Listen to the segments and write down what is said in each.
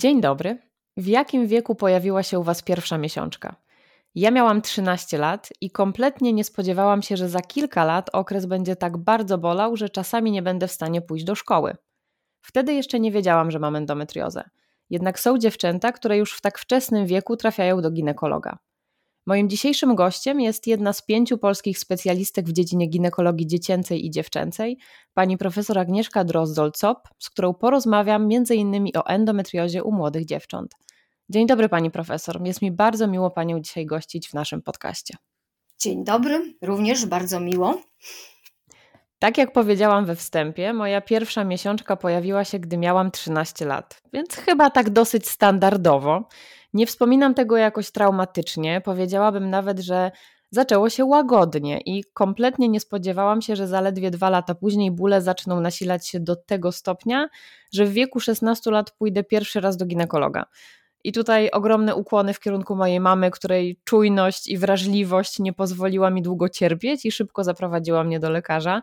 Dzień dobry. W jakim wieku pojawiła się u Was pierwsza miesiączka? Ja miałam 13 lat i kompletnie nie spodziewałam się, że za kilka lat okres będzie tak bardzo bolał, że czasami nie będę w stanie pójść do szkoły. Wtedy jeszcze nie wiedziałam, że mam endometriozę. Jednak są dziewczęta, które już w tak wczesnym wieku trafiają do ginekologa. Moim dzisiejszym gościem jest jedna z pięciu polskich specjalistek w dziedzinie ginekologii dziecięcej i dziewczęcej, pani profesor Agnieszka Drozdol-Cop, z którą porozmawiam m.in. o endometriozie u młodych dziewcząt. Dzień dobry pani profesor, jest mi bardzo miło panią dzisiaj gościć w naszym podcaście. Dzień dobry, również bardzo miło. Tak jak powiedziałam we wstępie, moja pierwsza miesiączka pojawiła się, gdy miałam 13 lat, więc chyba tak dosyć standardowo. Nie wspominam tego jakoś traumatycznie, powiedziałabym nawet, że zaczęło się łagodnie i kompletnie nie spodziewałam się, że zaledwie dwa lata później bóle zaczną nasilać się do tego stopnia, że w wieku 16 lat pójdę pierwszy raz do ginekologa. I tutaj ogromne ukłony w kierunku mojej mamy, której czujność i wrażliwość nie pozwoliła mi długo cierpieć i szybko zaprowadziła mnie do lekarza.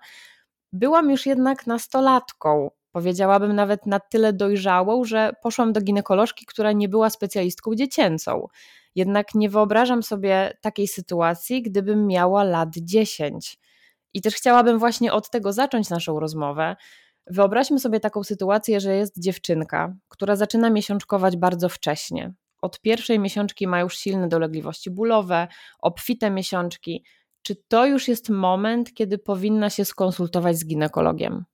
Byłam już jednak nastolatką, powiedziałabym nawet na tyle dojrzałą, że poszłam do ginekolożki, która nie była specjalistką dziecięcą. Jednak nie wyobrażam sobie takiej sytuacji, gdybym miała lat 10. I też chciałabym właśnie od tego zacząć naszą rozmowę. Wyobraźmy sobie taką sytuację, że jest dziewczynka, która zaczyna miesiączkować bardzo wcześnie. Od pierwszej miesiączki ma już silne dolegliwości bólowe, obfite miesiączki. Czy to już jest moment, kiedy powinna się skonsultować z ginekologiem?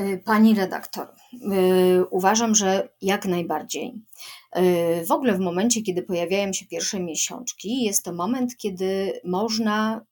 Y, pani redaktor, y, uważam, że jak najbardziej. Y, w ogóle w momencie, kiedy pojawiają się pierwsze miesiączki, jest to moment, kiedy można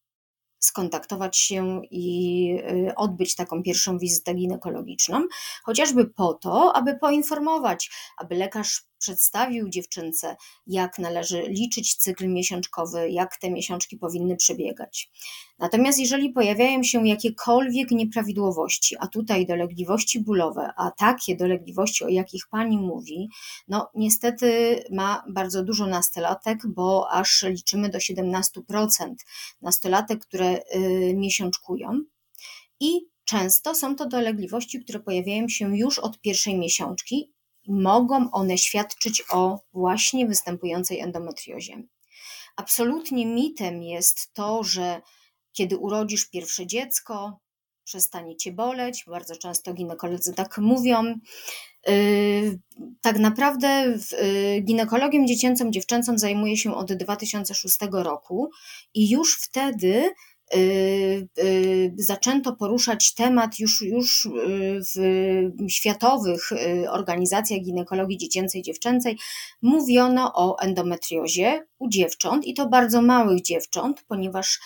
skontaktować się i odbyć taką pierwszą wizytę ginekologiczną, chociażby po to, aby poinformować, aby lekarz przedstawił dziewczynce, jak należy liczyć cykl miesiączkowy, jak te miesiączki powinny przebiegać. Natomiast jeżeli pojawiają się jakiekolwiek nieprawidłowości, a tutaj dolegliwości bólowe, a takie dolegliwości, o jakich pani mówi, no niestety ma bardzo dużo nastolatek, bo aż liczymy do 17% nastolatek, które y, miesiączkują. I Często są to dolegliwości, które pojawiają się już od pierwszej miesiączki mogą one świadczyć o właśnie występującej endometriozie. Absolutnie mitem jest to, że kiedy urodzisz pierwsze dziecko, przestanie cię boleć. Bardzo często ginekolodzy tak mówią. Yy, tak naprawdę yy, ginekologiem dziecięcą, dziewczęcą zajmuję się od 2006 roku i już wtedy zaczęto poruszać temat już, już y, w światowych organizacjach ginekologii dziecięcej i dziewczęcej. Mówiono o endometriozie u dziewcząt i to bardzo małych dziewcząt, ponieważ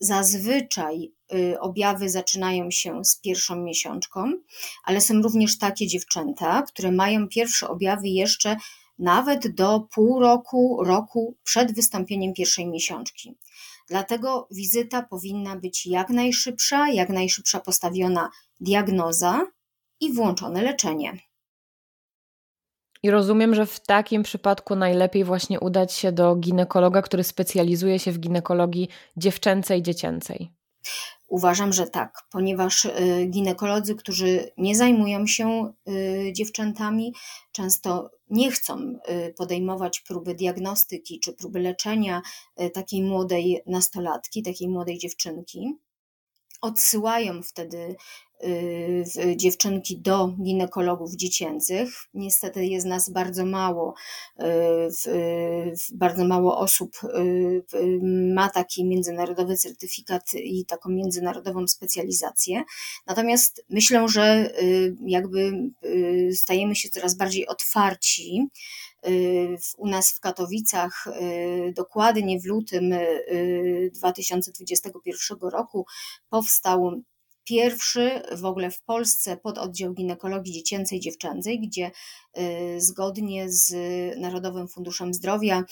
zazwyczaj objawy zaczynają się z pierwszą miesiączką, ale są również takie dziewczęta, które mają pierwsze objawy jeszcze nawet do pół roku, roku przed wystąpieniem pierwszej miesiączki. Dlatego wizyta powinna być jak najszybsza, jak najszybsza postawiona diagnoza i włączone leczenie. I rozumiem, że w takim przypadku najlepiej właśnie udać się do ginekologa, który specjalizuje się w ginekologii dziewczęcej dziecięcej. Uważam, że tak, ponieważ y, ginekolodzy, którzy nie zajmują się y, dziewczętami, często nie chcą y, podejmować próby diagnostyki czy próby leczenia takiej młodej nastolatki, takiej młodej dziewczynki. Odsyłają wtedy dziewczynki do ginekologów dziecięcych. Niestety jest nas bardzo mało, y, bardzo mało osób y, ma taki międzynarodowy certyfikat i taką międzynarodową specjalizację. Natomiast myślę, że jakby stajemy się coraz bardziej otwarci u nas w Katowicach dokładnie w lutym 2021 roku powstał pierwszy w ogóle w Polsce pododdział ginekologii dziecięcej i dziewczęcej, gdzie y, zgodnie z Narodowym Funduszem Zdrowia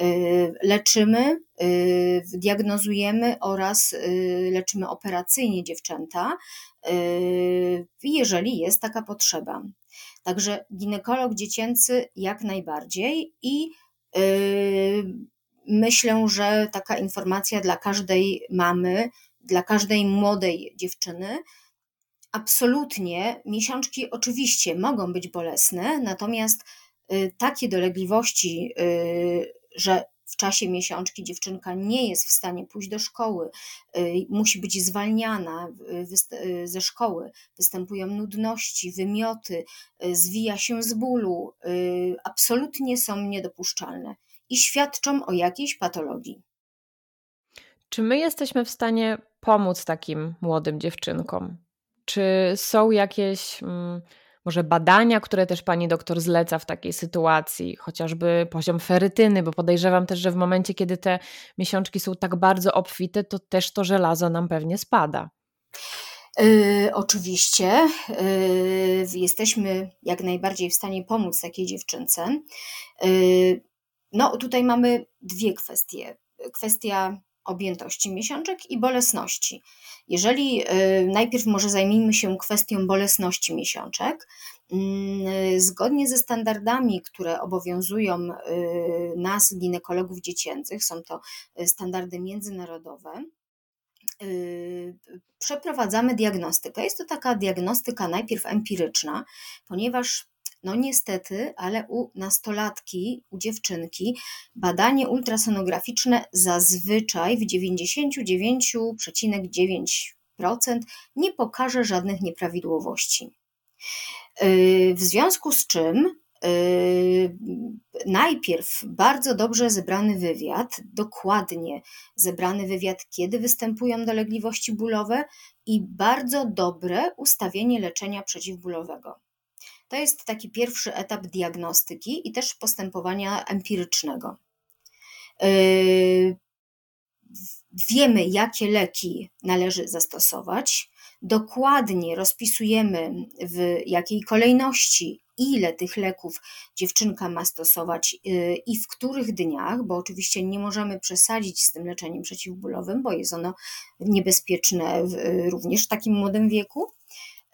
y, leczymy, y, diagnozujemy oraz leczymy operacyjnie dziewczęta, jeżeli jest taka potrzeba. Także ginekolog dziecięcy jak najbardziej i myślę, że taka informacja dla każdej mamy, dla każdej młodej dziewczyny. Absolutnie miesiączki oczywiście mogą być bolesne, natomiast y, takie dolegliwości, y, że w czasie miesiączki dziewczynka nie jest w stanie pójść do szkoły, y, musi być zwalniana ze szkoły, występują nudności, wymioty, zwija się z bólu, absolutnie są niedopuszczalne i świadczą o jakiejś patologii. Czy my jesteśmy w stanie pomóc takim młodym dziewczynkom? Czy są jakieś mm, może badania, które też pani doktor zleca w takiej sytuacji, chociażby poziom ferytyny, bo podejrzewam też, że w momencie, kiedy te miesiączki są tak bardzo obfite, to też to żelazo nam pewnie spada. Yy, oczywiście yy, jesteśmy jak najbardziej w stanie pomóc takiej dziewczynce. Yy, no, tutaj mamy dwie kwestie. Kwestia objętości miesiączek i bolesności. Jeżeli y, najpierw może zajmijmy się kwestią bolesności miesiączek, mm, zgodnie ze standardami, które obowiązują y, nas, ginekologów dziecięcych, są to y, standardy międzynarodowe, przeprowadzamy diagnostykę. Jest to taka diagnostyka najpierw empiryczna, ponieważ no niestety, ale u nastolatki, u dziewczynki badanie ultrasonograficzne zazwyczaj w 99,9% nie pokaże żadnych nieprawidłowości. Yy, w związku z czym yy, najpierw bardzo dobrze zebrany wywiad, dokładnie zebrany wywiad, kiedy występują dolegliwości bólowe i bardzo dobre ustawienie leczenia przeciwbólowego. To jest taki pierwszy etap diagnostyki i też postępowania empirycznego. Yy, wiemy, jakie leki należy zastosować, dokładnie rozpisujemy w jakiej kolejności, ile tych leków dziewczynka ma stosować yy, i w których dniach, bo oczywiście nie możemy przesadzić z tym leczeniem przeciwbólowym, bo jest ono niebezpieczne również w takim młodym wieku.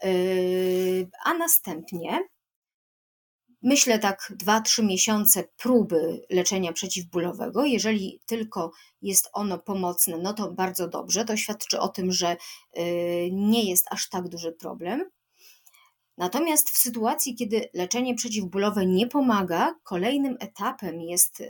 Yy, a następnie myślę tak 2-3 miesiące próby leczenia przeciwbólowego. Jeżeli tylko jest ono pomocne, no to bardzo dobrze. To świadczy o tym, że yy, nie jest aż tak duży problem. Natomiast w sytuacji, kiedy leczenie przeciwbólowe nie pomaga, kolejnym etapem jest yy,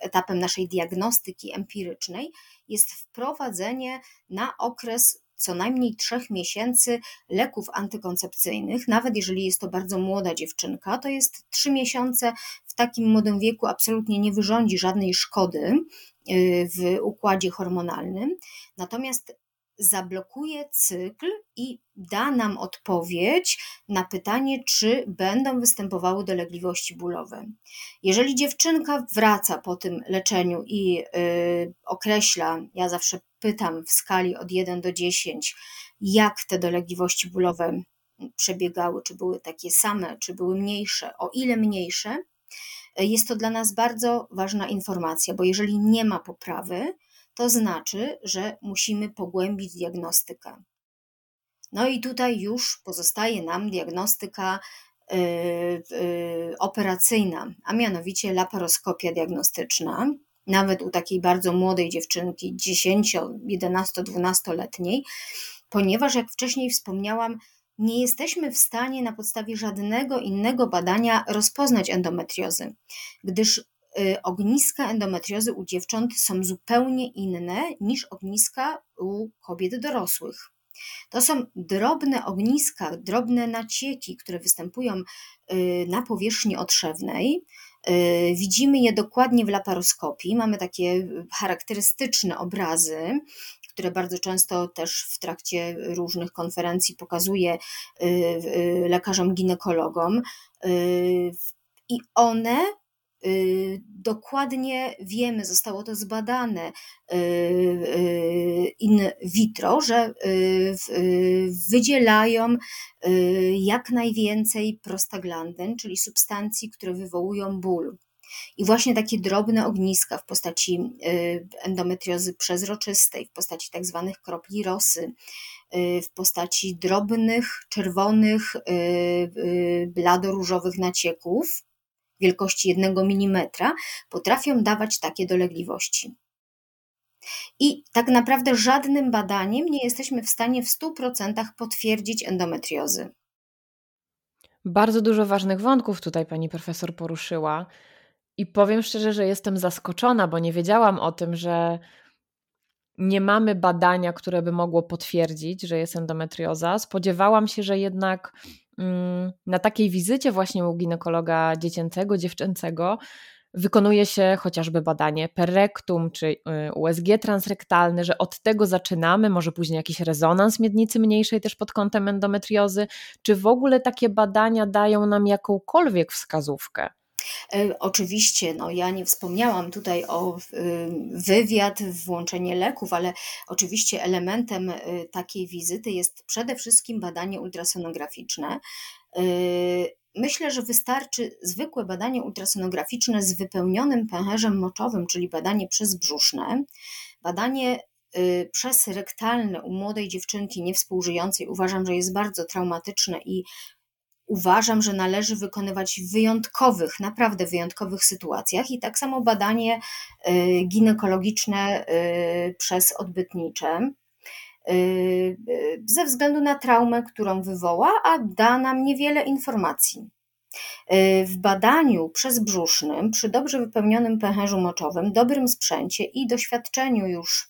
etapem naszej diagnostyki empirycznej jest wprowadzenie na okres co najmniej trzech miesięcy leków antykoncepcyjnych, nawet jeżeli jest to bardzo młoda dziewczynka, to jest trzy miesiące w takim młodym wieku absolutnie nie wyrządzi żadnej szkody y, w układzie hormonalnym. Natomiast zablokuje cykl i da nam odpowiedź na pytanie, czy będą występowały dolegliwości bólowe. Jeżeli dziewczynka wraca po tym leczeniu i yy, określa, ja zawsze pytam w skali od 1 do 10, jak te dolegliwości bólowe przebiegały, czy były takie same, czy były mniejsze, o ile mniejsze, jest to dla nas bardzo ważna informacja, bo jeżeli nie ma poprawy, to znaczy, że musimy pogłębić diagnostykę. No i tutaj już pozostaje nam diagnostyka yy, yy, operacyjna, a mianowicie laparoskopia diagnostyczna. Nawet u takiej bardzo młodej dziewczynki, 10, 11, 12-letniej, ponieważ, jak wcześniej wspomniałam, nie jesteśmy w stanie na podstawie żadnego innego badania rozpoznać endometriozy, gdyż ogniska endometriozy u dziewcząt są zupełnie inne niż ogniska u kobiet dorosłych. To są drobne ogniska, drobne nacieki, które występują y, na powierzchni otrzewnej. Y, widzimy je dokładnie w laparoskopii. Mamy takie charakterystyczne obrazy, które bardzo często też w trakcie różnych konferencji pokazuje lekarzom ginekologom I one Y, dokładnie wiemy, zostało to zbadane y, y, in vitro, że wydzielają jak najwięcej prostaglandyn, czyli substancji, które wywołują ból. I właśnie takie drobne ogniska w postaci endometriozy przezroczystej, w postaci tak zwanych kropli rosy, w postaci drobnych, czerwonych, bladoróżowych nacieków, wielkości 1 mm potrafią dawać takie dolegliwości. I tak naprawdę żadnym badaniem nie jesteśmy w stanie w 100% potwierdzić endometriozy. Bardzo dużo ważnych wątków tutaj pani profesor poruszyła. I powiem szczerze, że jestem zaskoczona, bo nie wiedziałam o tym, że nie mamy badania, które by mogło potwierdzić, że jest endometrioza. Spodziewałam się, że jednak Mm, na takiej wizycie właśnie u ginekologa dziecięcego, dziewczęcego wykonuje się chociażby badanie perektum czy y, USG transrektalny, że od tego zaczynamy, może później jakiś rezonans miednicy mniejszej też pod kątem endometriozy. Czy w ogóle takie badania dają nam jakąkolwiek wskazówkę? E, oczywiście, no ja nie wspomniałam tutaj o wywiad, włączenie leków, ale oczywiście elementem y, takiej wizyty jest przede wszystkim badanie ultrasonograficzne. E, myślę, że wystarczy zwykłe badanie ultrasonograficzne z wypełnionym pęcherzem moczowym, czyli badanie przezbrzuszne. Badanie y, przez rektalne u młodej dziewczynki niewspółżyjącej uważam, że jest bardzo traumatyczne i uważam, że należy wykonywać w wyjątkowych, naprawdę wyjątkowych sytuacjach i tak samo badanie y, ginekologiczne y, przez odbytnicze y, ze względu na traumę, którą wywoła, a da nam niewiele informacji. W badaniu przezbrzusznym, przy dobrze wypełnionym pęcherzu moczowym, dobrym sprzęcie i doświadczeniu już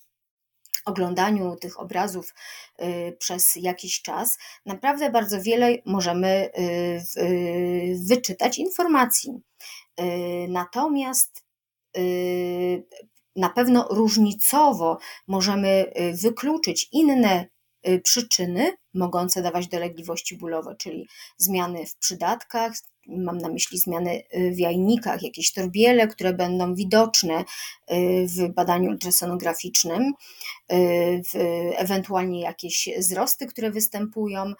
oglądaniu tych obrazów y, przez jakiś czas, naprawdę bardzo wiele możemy y, y, wyczytać informacji. Natomiast na pewno różnicowo możemy wykluczyć inne przyczyny mogące dawać dolegliwości bólowe, czyli zmiany w przydatkach, mam na myśli zmiany y, w jajnikach, jakieś torbiele, które będą widoczne y, w badaniu ultrasonograficznym, y, ewentualnie jakieś wzrosty, które występują,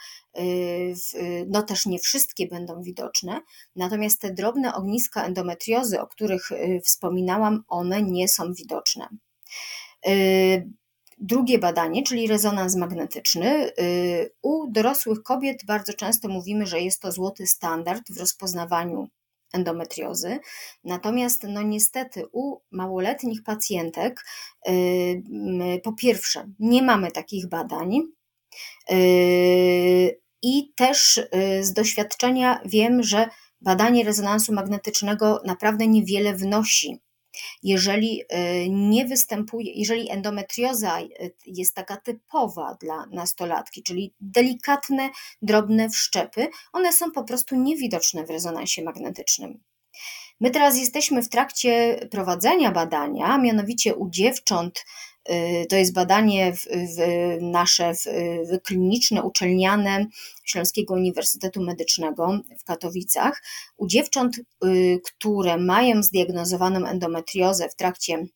no też nie wszystkie będą widoczne, natomiast te drobne ogniska endometriozy, o których wspominałam, one nie są widoczne. Drugie badanie, czyli rezonans magnetyczny. Y, u dorosłych kobiet bardzo często mówimy, że jest to złoty standard w rozpoznawaniu endometriozy. Natomiast, no niestety, u małoletnich pacjentek, y, po pierwsze, nie mamy takich badań. Y, I też z doświadczenia wiem, że badanie rezonansu magnetycznego naprawdę niewiele wnosi jeżeli y, nie występuje, jeżeli endometrioza y, jest taka typowa dla nastolatki, czyli delikatne, drobne wszczepy, one są po prostu niewidoczne w rezonansie magnetycznym. My teraz jesteśmy w trakcie prowadzenia badania, mianowicie u dziewcząt to jest badanie w, w nasze w, kliniczne, uczelniane Śląskiego Uniwersytetu Medycznego w Katowicach. U dziewcząt, y, które mają zdiagnozowaną endometriozę w trakcie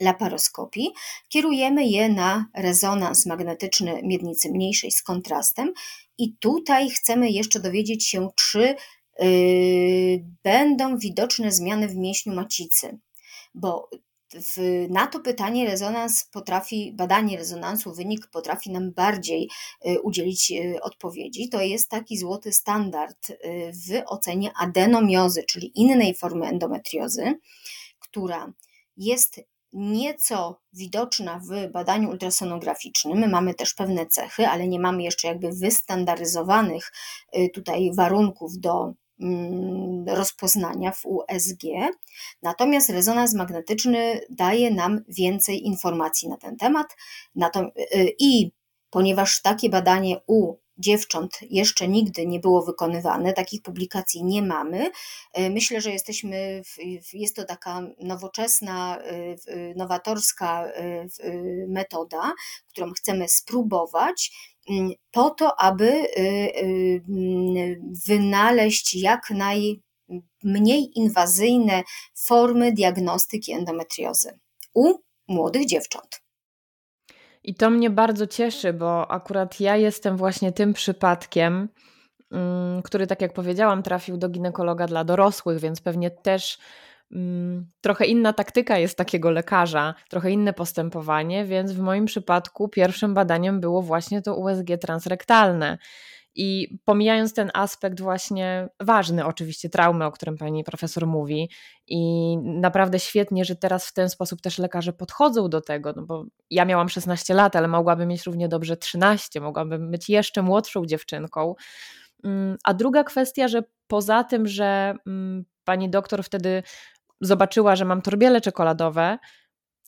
laparoskopii, kierujemy je na rezonans magnetyczny miednicy mniejszej z kontrastem i tutaj chcemy jeszcze dowiedzieć się, czy y, będą widoczne zmiany w mięśniu macicy, bo na to pytanie rezonans potrafi, badanie rezonansu, wynik potrafi nam bardziej y, udzielić y, odpowiedzi. To jest taki złoty standard y, w ocenie adenomiozy, czyli innej formy endometriozy, która jest nieco widoczna w badaniu ultrasonograficznym. My mamy też pewne cechy, ale nie mamy jeszcze jakby wystandaryzowanych tutaj warunków do rozpoznania w USG, natomiast rezonans magnetyczny daje nam więcej informacji na ten temat. Y, I ponieważ takie badanie u dziewcząt jeszcze nigdy nie było wykonywane, takich publikacji nie mamy. Y, myślę, że jesteśmy, w, jest to taka nowoczesna, y, nowatorska metoda, którą chcemy spróbować po to, aby y, y, mm, wynaleźć jak naj mniej inwazyjne formy diagnostyki endometriozy u młodych dziewcząt. I to mnie bardzo cieszy, bo akurat ja jestem właśnie tym przypadkiem, mm, który, tak jak powiedziałam, trafił do ginekologa dla dorosłych, więc pewnie też trochę inna taktyka jest takiego lekarza, trochę inne postępowanie, więc w moim przypadku pierwszym badaniem było właśnie to USG transrektalne. I pomijając ten aspekt właśnie ważny, oczywiście traumy, o którym pani profesor mówi, i naprawdę świetnie, że teraz w ten sposób też lekarze podchodzą do tego, no bo ja miałam 16 lat, ale mogłabym mieć równie dobrze 13, mogłabym być jeszcze młodszą dziewczynką. Mm, a druga kwestia, że poza tym, że mm, pani doktor wtedy zobaczyła, że mam torbiele czekoladowe,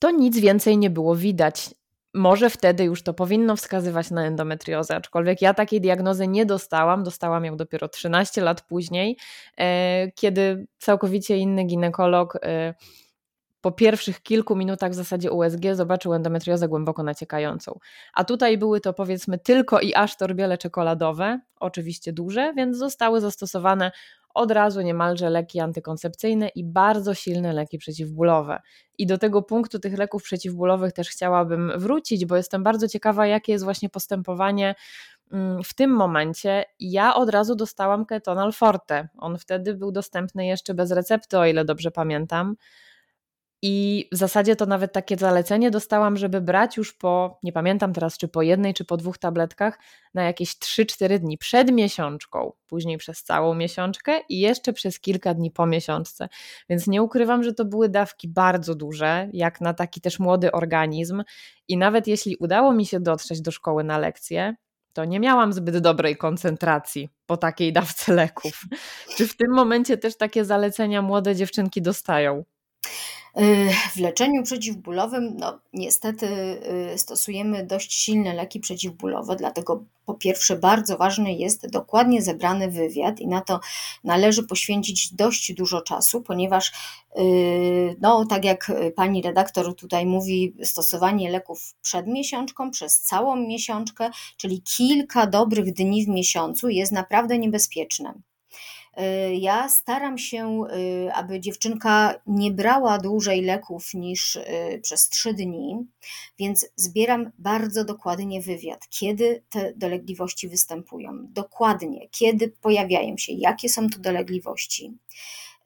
to nic więcej nie było widać może wtedy już to powinno wskazywać na endometriozę, aczkolwiek ja takiej diagnozy nie dostałam, dostałam ją dopiero 13 lat później, e, kiedy całkowicie inny ginekolog e, po pierwszych kilku minutach w zasadzie USG zobaczył endometriozę głęboko naciekającą. A tutaj były to powiedzmy tylko i aż torbiele czekoladowe, oczywiście duże, więc zostały zastosowane od razu niemalże leki antykoncepcyjne i bardzo silne leki przeciwbólowe. I do tego punktu tych leków przeciwbólowych też chciałabym wrócić, bo jestem bardzo ciekawa, jakie jest właśnie postępowanie mm, w tym momencie. Ja od razu dostałam ketonal forte. On wtedy był dostępny jeszcze bez recepty, o ile dobrze pamiętam. I w zasadzie to nawet takie zalecenie dostałam, żeby brać już po, nie pamiętam teraz, czy po jednej, czy po dwóch tabletkach na jakieś 3-4 dni przed miesiączką, później przez całą miesiączkę i jeszcze przez kilka dni po miesiączce. Więc nie ukrywam, że to były dawki bardzo duże, jak na taki też młody organizm. I nawet jeśli udało mi się dotrzeć do szkoły na lekcje, to nie miałam zbyt dobrej koncentracji po takiej dawce leków. Czy w tym momencie też takie zalecenia młode dziewczynki dostają? W leczeniu przeciwbólowym, no, niestety y, stosujemy dość silne leki przeciwbólowe, dlatego po pierwsze bardzo ważny jest dokładnie zebrany wywiad i na to należy poświęcić dość dużo czasu, ponieważ y, no, tak jak pani redaktor tutaj mówi, stosowanie leków przed miesiączką, przez całą miesiączkę, czyli kilka dobrych dni w miesiącu jest naprawdę niebezpieczne. Y, ja staram się, y, aby dziewczynka nie brała dłużej leków niż y, przez trzy dni, więc zbieram bardzo dokładnie wywiad, kiedy te dolegliwości występują, dokładnie, kiedy pojawiają się, jakie są to dolegliwości.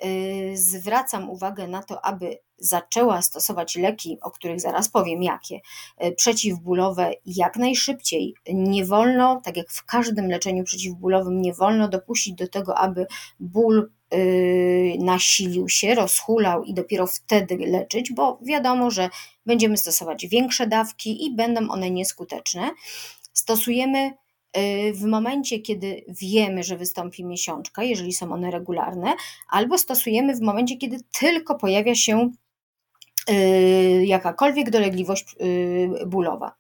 Y, zwracam uwagę na to, aby zaczęła stosować leki, o których zaraz powiem jakie, y, przeciwbólowe jak najszybciej. Nie wolno, tak jak w każdym leczeniu przeciwbólowym, nie wolno dopuścić do tego, aby ból y, nasilił się, rozhulał i dopiero wtedy leczyć, bo wiadomo, że będziemy stosować większe dawki i będą one nieskuteczne. Stosujemy w momencie, kiedy wiemy, że wystąpi miesiączka, jeżeli są one regularne, albo stosujemy w momencie, kiedy tylko pojawia się y, jakakolwiek dolegliwość y, bólowa.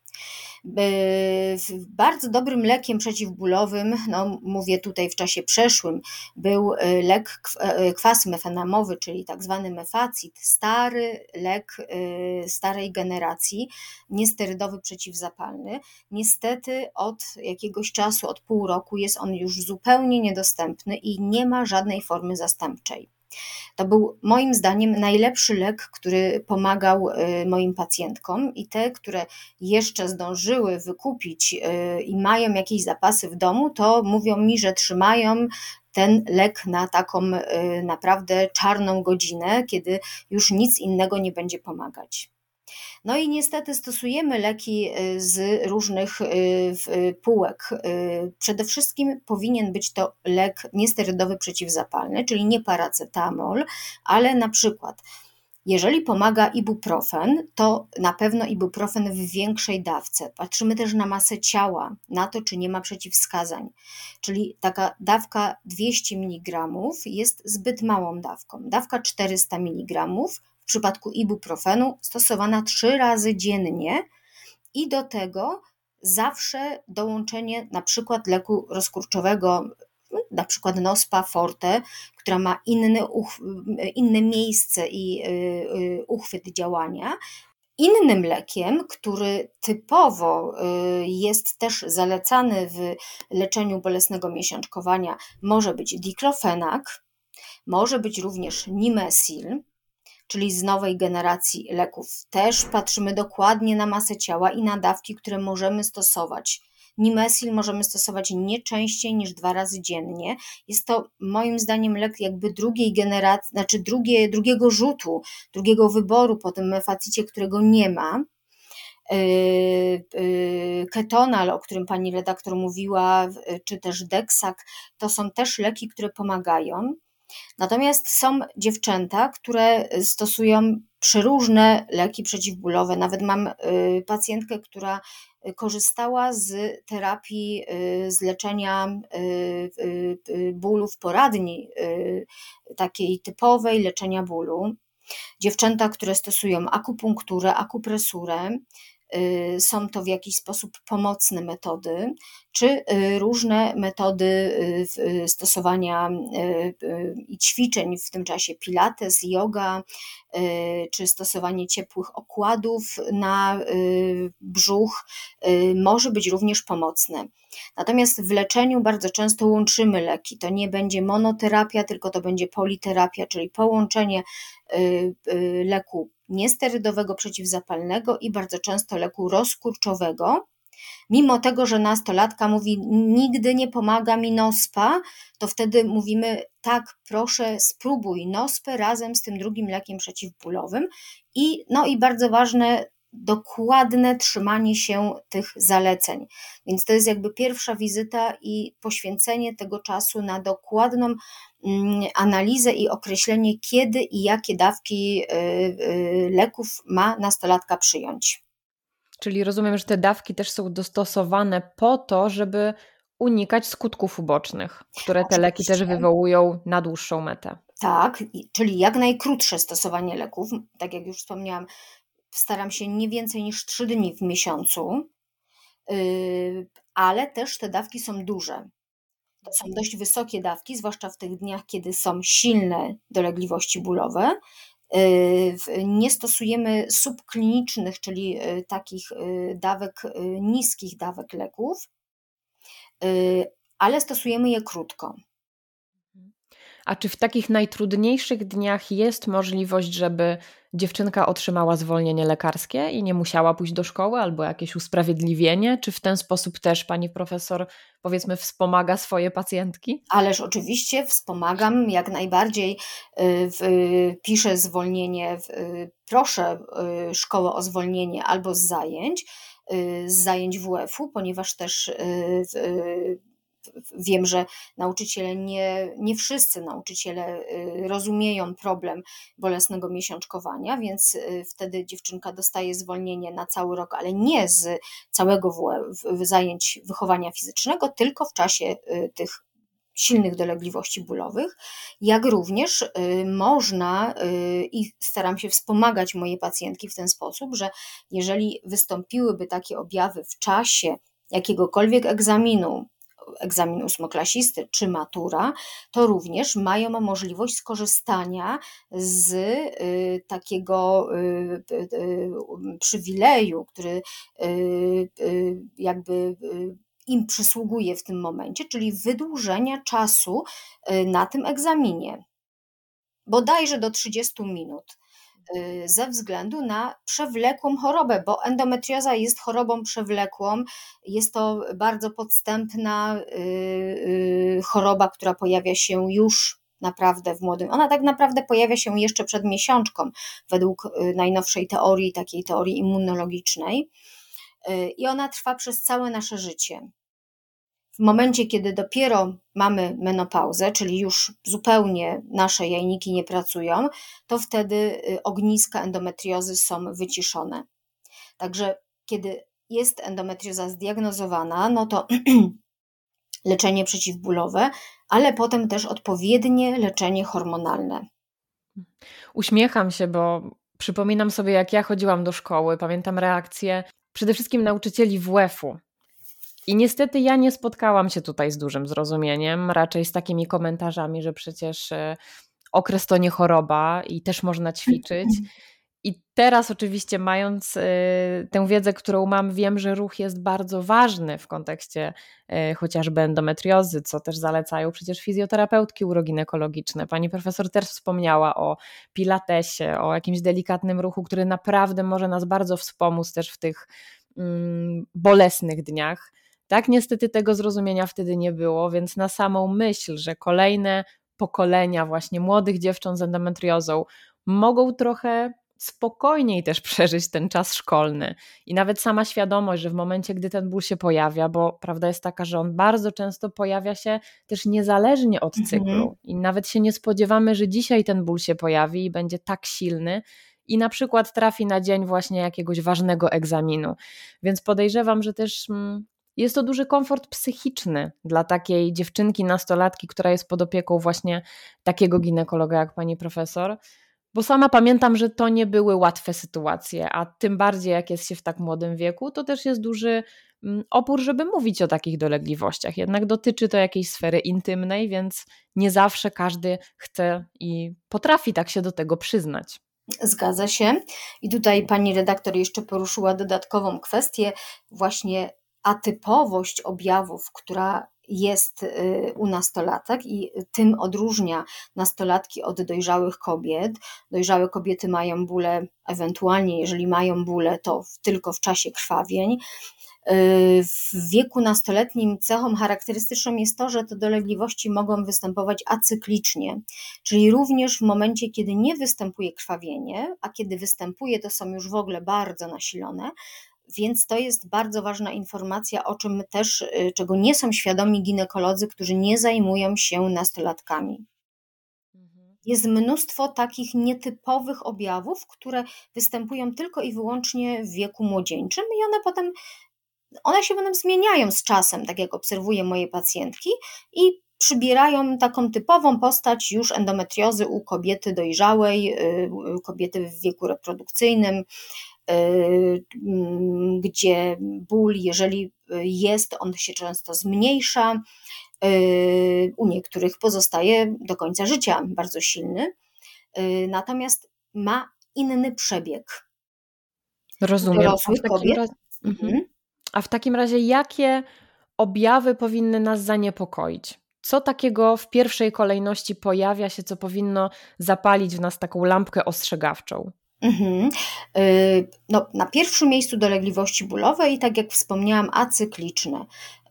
Bardzo dobrym lekiem przeciwbólowym, no mówię tutaj w czasie przeszłym, był e, lek e, kwas mefenamowy, czyli tak zwany mefacit, stary lek e, starej generacji, niesterydowy przeciwzapalny. Niestety od jakiegoś czasu, od pół roku jest on już zupełnie niedostępny i nie ma żadnej formy zastępczej. To był moim zdaniem najlepszy lek, który pomagał y, moim pacjentkom i te, które jeszcze zdążyły wykupić y, i mają jakieś zapasy w domu, to mówią mi, że trzymają ten lek na taką y, naprawdę czarną godzinę, kiedy już nic innego nie będzie pomagać. No i niestety stosujemy leki y, z różnych y, y, półek. Przede wszystkim powinien być to lek niesterydowy przeciwzapalny, czyli nie paracetamol, ale na przykład jeżeli pomaga ibuprofen, to na pewno ibuprofen w większej dawce. Patrzymy też na masę ciała, na to, czy nie ma przeciwwskazań. Czyli taka dawka 200 mg jest zbyt małą dawką. Dawka 400 mg w przypadku ibuprofenu stosowana trzy razy dziennie i do tego zawsze dołączenie na przykład leku rozkurczowego, na przykład Nospa Forte, która ma inny, inne miejsce i y, y, uchwyt działania. Innym lekiem, który typowo y, jest też zalecany w leczeniu bolesnego miesiączkowania, może być diklofenak, Może być również Nimesil, czyli z nowej generacji leków. Też patrzymy dokładnie na masę ciała i na dawki, które możemy stosować. Nimesil możemy stosować nie częściej niż dwa razy dziennie. Jest to moim zdaniem lek jakby drugiej generacji, znaczy drugie, drugiego rzutu, drugiego wyboru po tym mefacicie, którego nie ma. Yy, yy, ketonal, o którym pani redaktor mówiła, czy też Dexak, to są też leki, które pomagają. Natomiast są dziewczęta, które stosują przeróżne leki przeciwbólowe. Nawet mam yy, pacjentkę, która korzystała z terapii, z leczenia bólu w poradni, takiej typowej leczenia bólu. Dziewczęta, które stosują akupunkturę, akupresurę, Y, są to w jakiś sposób pomocne metody, czy y, różne metody y, stosowania i ćwiczeń w tym czasie pilates, yoga, czy stosowanie ciepłych okładów na brzuch może być również pomocne. Natomiast w leczeniu bardzo często łączymy leki. To nie będzie monoterapia, tylko to będzie politerapia, czyli połączenie leku niesterydowego przeciwzapalnego i bardzo często leku rozkurczowego. Mimo tego, że nastolatka mówi, nigdy nie pomaga mi nospa, to wtedy mówimy, tak, proszę, spróbuj nospę razem z tym drugim lekiem przeciwbólowym. I, no i bardzo ważne, dokładne trzymanie się tych zaleceń. Więc to jest jakby pierwsza wizyta i poświęcenie tego czasu na dokładną mm, analizę i określenie, kiedy i jakie dawki y, y, leków ma nastolatka przyjąć. Czyli rozumiem, że te dawki też są dostosowane po to, żeby unikać skutków ubocznych, które te leki też wywołują na dłuższą metę. Tak, czyli jak najkrótsze stosowanie leków. Tak jak już wspomniałam, staram się nie więcej niż 3 dni w miesiącu, yy, ale też te dawki są duże. To są dość wysokie dawki, zwłaszcza w tych dniach, kiedy są silne dolegliwości bólowe. Yy, nie stosujemy subklinicznych, czyli yy, takich dawek, niskich dawek leków, ale stosujemy je krótko. A czy w takich najtrudniejszych dniach jest możliwość, żeby dziewczynka otrzymała zwolnienie lekarskie i nie musiała pójść do szkoły albo jakieś usprawiedliwienie? Czy w ten sposób też pani profesor, powiedzmy, wspomaga swoje pacjentki? Ależ oczywiście wspomagam jak najbardziej. Y, piszę zwolnienie, y, proszę y, szkołę o zwolnienie albo z zajęć, z zajęć WF-u, ponieważ też wiem, że nauczyciele nie, nie wszyscy nauczyciele y, rozumieją problem bolesnego miesiączkowania, więc y, wtedy dziewczynka dostaje zwolnienie na cały rok, ale nie z całego zajęć wychowania fizycznego, tylko w czasie y, tych silnych dolegliwości bólowych, jak również można i staram się wspomagać moje pacjentki w ten sposób, że jeżeli wystąpiłyby takie objawy w czasie jakiegokolwiek egzaminu, egzamin ósmoklasisty czy matura, to również mają możliwość skorzystania z y, takiego y, y, przywileju, który jakby im przysługuje w tym momencie, czyli wydłużenia czasu na tym egzaminie. Bodajże do 30 minut. Y, ze względu na przewlekłą chorobę, bo endometrioza jest chorobą przewlekłą, jest to bardzo podstępna y, y, choroba, która pojawia się już naprawdę w młodym. Ona tak naprawdę pojawia się jeszcze przed miesiączką, według najnowszej teorii, takiej teorii immunologicznej. I ona trwa przez całe nasze życie. W momencie, kiedy dopiero mamy menopauzę, czyli już zupełnie nasze jajniki nie pracują, to wtedy y, ogniska endometriozy są wyciszone. Także kiedy jest endometrioza zdiagnozowana, no to leczenie przeciwbólowe, ale potem też odpowiednie leczenie hormonalne. Uśmiecham się, bo przypominam sobie, jak ja chodziłam do szkoły, pamiętam reakcje przede wszystkim nauczycieli WF-u, i niestety ja nie spotkałam się tutaj z dużym zrozumieniem, raczej z takimi komentarzami, że przecież e, okres to nie choroba i też można ćwiczyć. I teraz, oczywiście, mając y, tę wiedzę, którą mam, wiem, że ruch jest bardzo ważny w kontekście y, chociażby endometriozy, co też zalecają przecież fizjoterapeutki uroginekologiczne. Pani profesor też wspomniała o pilatesie, o jakimś delikatnym ruchu, który naprawdę może nas bardzo wspomóc też w tych mm, bolesnych dniach. Tak, niestety tego zrozumienia wtedy nie było, więc na samą myśl, że kolejne pokolenia właśnie młodych dziewcząt z endometriozą mogą trochę spokojniej też przeżyć ten czas szkolny. I nawet sama świadomość, że w momencie, gdy ten ból się pojawia, bo prawda jest taka, że on bardzo często pojawia się też niezależnie od mhm. cyklu. I nawet się nie spodziewamy, że dzisiaj ten ból się pojawi i będzie tak silny, i na przykład trafi na dzień właśnie jakiegoś ważnego egzaminu. Więc podejrzewam, że też mm, jest to duży komfort psychiczny dla takiej dziewczynki, nastolatki, która jest pod opieką właśnie takiego ginekologa jak pani profesor. Bo sama pamiętam, że to nie były łatwe sytuacje, a tym bardziej jak jest się w tak młodym wieku, to też jest duży mm, opór, żeby mówić o takich dolegliwościach. Jednak dotyczy to jakiejś sfery intymnej, więc nie zawsze każdy chce i potrafi tak się do tego przyznać. Zgadza się. I tutaj pani redaktor jeszcze poruszyła dodatkową kwestię, właśnie atypowość objawów, która jest y, u nastolatek i tym odróżnia nastolatki od dojrzałych kobiet. Dojrzałe kobiety mają bóle, ewentualnie jeżeli mają bóle, to tylko w czasie krwawień. Y, w wieku nastoletnim cechą charakterystyczną jest to, że te dolegliwości mogą występować acyklicznie, czyli również w momencie, kiedy nie występuje krwawienie, a kiedy występuje, to są już w ogóle bardzo nasilone, więc to jest bardzo ważna informacja, o czym też, y, czego nie są świadomi ginekolodzy, którzy nie zajmują się nastolatkami. Mhm. Jest mnóstwo takich nietypowych objawów, które występują tylko i wyłącznie w wieku młodzieńczym, i one potem one się potem zmieniają z czasem, tak jak obserwuję moje pacjentki, i przybierają taką typową postać już endometriozy u kobiety dojrzałej, y, kobiety w wieku reprodukcyjnym, gdzie ból, jeżeli jest, on się często zmniejsza. Y, u niektórych pozostaje do końca życia bardzo silny, y, natomiast ma inny przebieg. Rozumiem. Dorosłych kobiet. Razie, mhm. mhm. A w takim razie, jakie objawy powinny nas zaniepokoić? Co takiego w pierwszej kolejności pojawia się, co powinno zapalić w nas taką lampkę ostrzegawczą? Mhm. Y, no, na pierwszym miejscu dolegliwości bólowe i tak jak wspomniałam, acykliczne,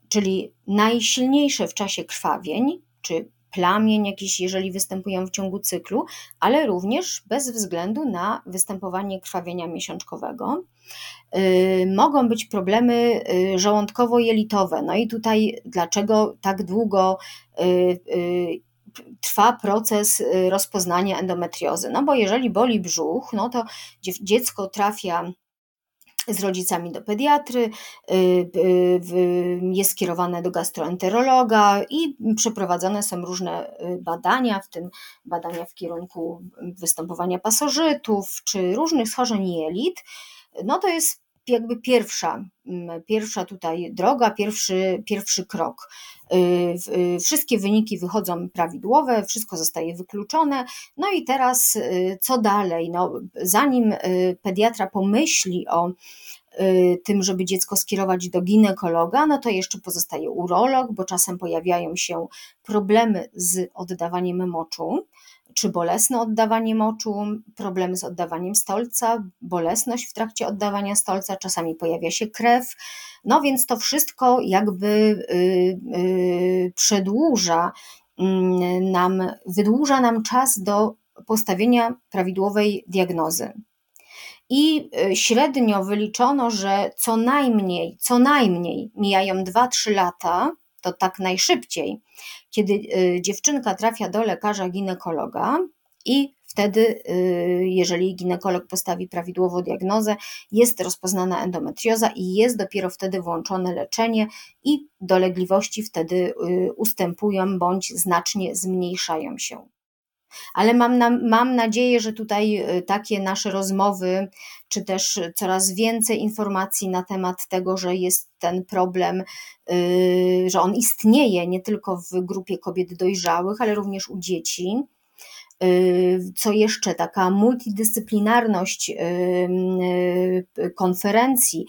czyli najsilniejsze w czasie krwawień, czy plamień jakiś, jeżeli występują w ciągu cyklu, ale również bez względu na występowanie krwawienia miesiączkowego. Yy, mogą być problemy yy, żołądkowo-jelitowe. No i tutaj dlaczego tak długo trwa proces y, rozpoznania endometriozy. No bo jeżeli boli brzuch, no to dziecko trafia z rodzicami do pediatry, y, y, jest skierowane do gastroenterologa i przeprowadzane są różne badania, w tym badania w kierunku występowania pasożytów czy różnych schorzeń jelit. No to jest jakby pierwsza, mm, pierwsza tutaj droga, pierwszy, pierwszy krok. Y, y, wszystkie wyniki wychodzą prawidłowe, wszystko zostaje wykluczone. No i teraz y, co dalej? No, zanim pediatra pomyśli o tym, żeby dziecko skierować do ginekologa, no to jeszcze pozostaje urolog, bo czasem pojawiają się problemy z oddawaniem moczu czy bolesne oddawanie moczu, problemy z oddawaniem stolca, bolesność w trakcie oddawania stolca, czasami pojawia się krew. No więc to wszystko jakby y, y, przedłuża mm, nam, wydłuża nam czas do postawienia prawidłowej diagnozy. I y, średnio wyliczono, że co najmniej, co najmniej mijają 2-3 lata, to tak najszybciej, kiedy y, dziewczynka trafia do lekarza ginekologa i wtedy, y, jeżeli ginekolog postawi prawidłowo diagnozę, jest rozpoznana endometrioza i jest dopiero wtedy włączone leczenie i dolegliwości wtedy y, ustępują bądź znacznie zmniejszają się ale mam, na, mam nadzieję, że tutaj y, takie nasze rozmowy, czy też coraz więcej informacji na temat tego, że jest ten problem, y, że on istnieje nie tylko w grupie kobiet dojrzałych, ale również u dzieci, Co jeszcze, taka multidyscyplinarność konferencji.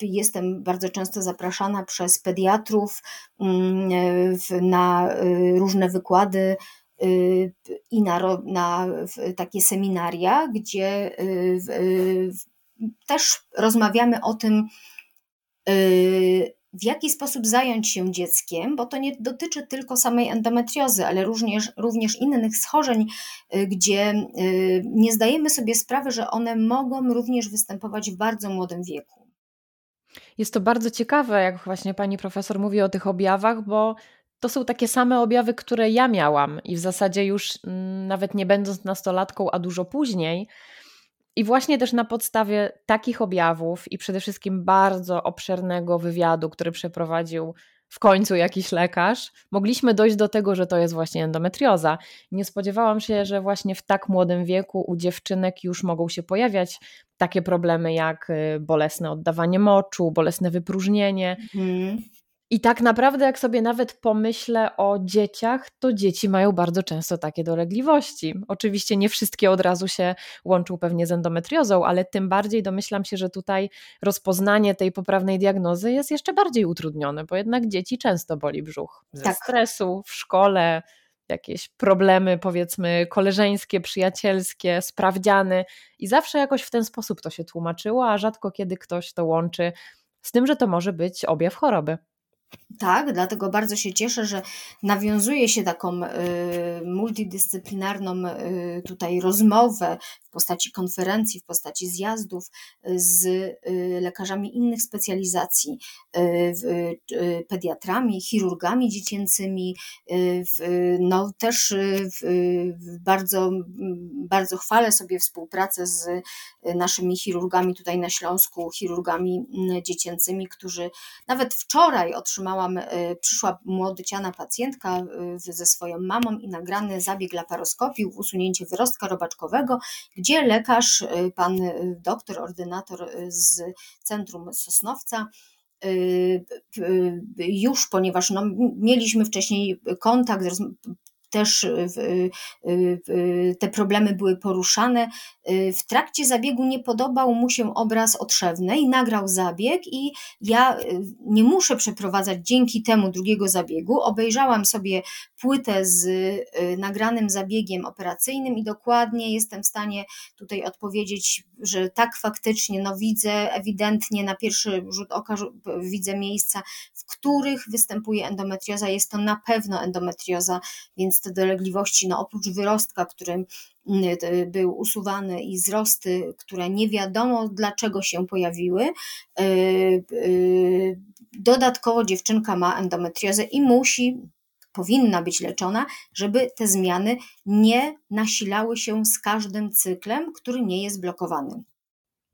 Jestem bardzo często zapraszana przez pediatrów na różne wykłady i na, na takie seminaria, gdzie też rozmawiamy o tym, w jaki sposób zająć się dzieckiem, bo to nie dotyczy tylko samej endometriozy, ale również, również innych schorzeń, y, gdzie y, nie zdajemy sobie sprawy, że one mogą również występować w bardzo młodym wieku. Jest to bardzo ciekawe, jak właśnie pani profesor mówi o tych objawach, bo to są takie same objawy, które ja miałam i w zasadzie już mm, nawet nie będąc nastolatką, a dużo później, i właśnie też na podstawie takich objawów i przede wszystkim bardzo obszernego wywiadu, który przeprowadził w końcu jakiś lekarz, mogliśmy dojść do tego, że to jest właśnie endometrioza. Nie spodziewałam się, że właśnie w tak młodym wieku u dziewczynek już mogą się pojawiać takie problemy jak y, bolesne oddawanie moczu, bolesne wypróżnienie. Mhm. I tak naprawdę, jak sobie nawet pomyślę o dzieciach, to dzieci mają bardzo często takie dolegliwości. Oczywiście nie wszystkie od razu się łączą pewnie z endometriozą, ale tym bardziej domyślam się, że tutaj rozpoznanie tej poprawnej diagnozy jest jeszcze bardziej utrudnione, bo jednak dzieci często boli brzuch ze tak. stresu w szkole, jakieś problemy, powiedzmy, koleżeńskie, przyjacielskie, sprawdziany, i zawsze jakoś w ten sposób to się tłumaczyło, a rzadko kiedy ktoś to łączy z tym, że to może być objaw choroby. Tak, dlatego bardzo się cieszę, że nawiązuje się taką y, multidyscyplinarną y, tutaj rozmowę postaci konferencji, w postaci zjazdów y, z y, lekarzami innych specjalizacji, y, pediatrami, chirurgami dziecięcymi, no też bardzo, bardzo chwalę sobie współpracę z naszymi chirurgami tutaj na Śląsku, chirurgami dziecięcymi, którzy nawet wczoraj otrzymałam, przyszła młodociana pacjentka ze swoją mamą i nagrany zabieg laparoskopii, usunięcie wyrostka robaczkowego, gdzie lekarz, y, pan y, doktor, ordynator y, z Centrum Sosnowca, już, ponieważ no, mieliśmy wcześniej kontakt, też te problemy były poruszane. W trakcie zabiegu nie podobał mu się obraz otrzewnej, nagrał zabieg i ja nie muszę przeprowadzać dzięki temu drugiego zabiegu. Obejrzałam sobie płytę z nagranym zabiegiem operacyjnym i dokładnie jestem w stanie tutaj odpowiedzieć, że tak faktycznie no widzę ewidentnie na pierwszy rzut oka widzę miejsca, w których występuje endometrioza. Jest to na pewno endometrioza, więc te dolegliwości, no oprócz wyrostka, który mm, był usuwany i wzrosty, które nie wiadomo dlaczego się pojawiły. Y, y, dodatkowo dziewczynka ma endometriozę i musi, powinna być leczona, żeby te zmiany nie nasilały się z każdym cyklem, który nie jest blokowany.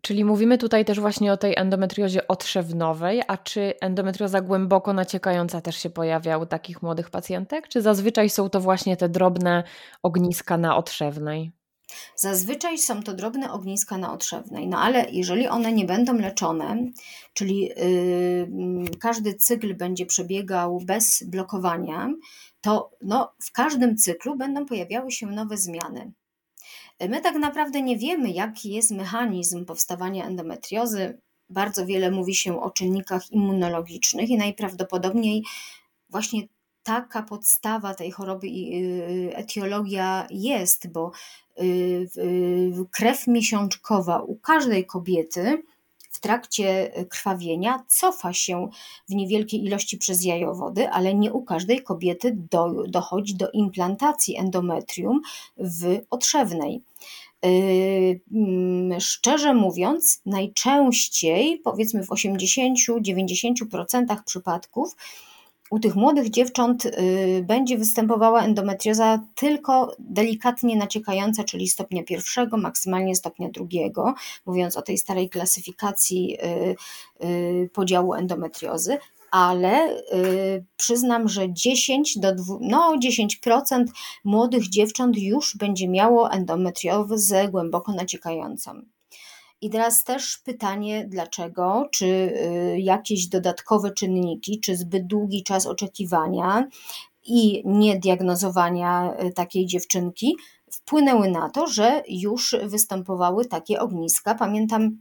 Czyli mówimy tutaj też właśnie o tej endometriozie otrzewnowej, a czy endometrioza głęboko naciekająca też się pojawia u takich młodych pacjentek, czy zazwyczaj są to właśnie te drobne ogniska na otrzewnej? Zazwyczaj są to drobne ogniska na otrzewnej, no ale jeżeli one nie będą leczone, czyli yy, każdy cykl będzie przebiegał bez blokowania, to no, w każdym cyklu będą pojawiały się nowe zmiany. My tak naprawdę nie wiemy, jaki jest mechanizm powstawania endometriozy. Bardzo wiele mówi się o czynnikach immunologicznych i najprawdopodobniej właśnie taka podstawa tej choroby i y, etiologia jest, bo y, krew miesiączkowa u każdej kobiety w trakcie krwawienia cofa się w niewielkiej ilości przez jajowody, ale nie u każdej kobiety do, dochodzi do implantacji endometrium w otrzewnej. Mm, szczerze mówiąc, najczęściej, powiedzmy w 80-90% przypadków, u tych młodych dziewcząt y, będzie występowała endometrioza tylko delikatnie naciekająca, czyli stopnia pierwszego, maksymalnie stopnia drugiego, mówiąc o tej starej klasyfikacji y, y, podziału endometriozy, ale przyznam, że 10 do 2, no 10% młodych dziewcząt już będzie miało endometriozę głęboko naciekającą. I teraz też pytanie, dlaczego, czy y, jakieś dodatkowe czynniki, czy zbyt długi czas oczekiwania i niediagnozowania takiej dziewczynki wpłynęły na to, że już występowały takie ogniska. Pamiętam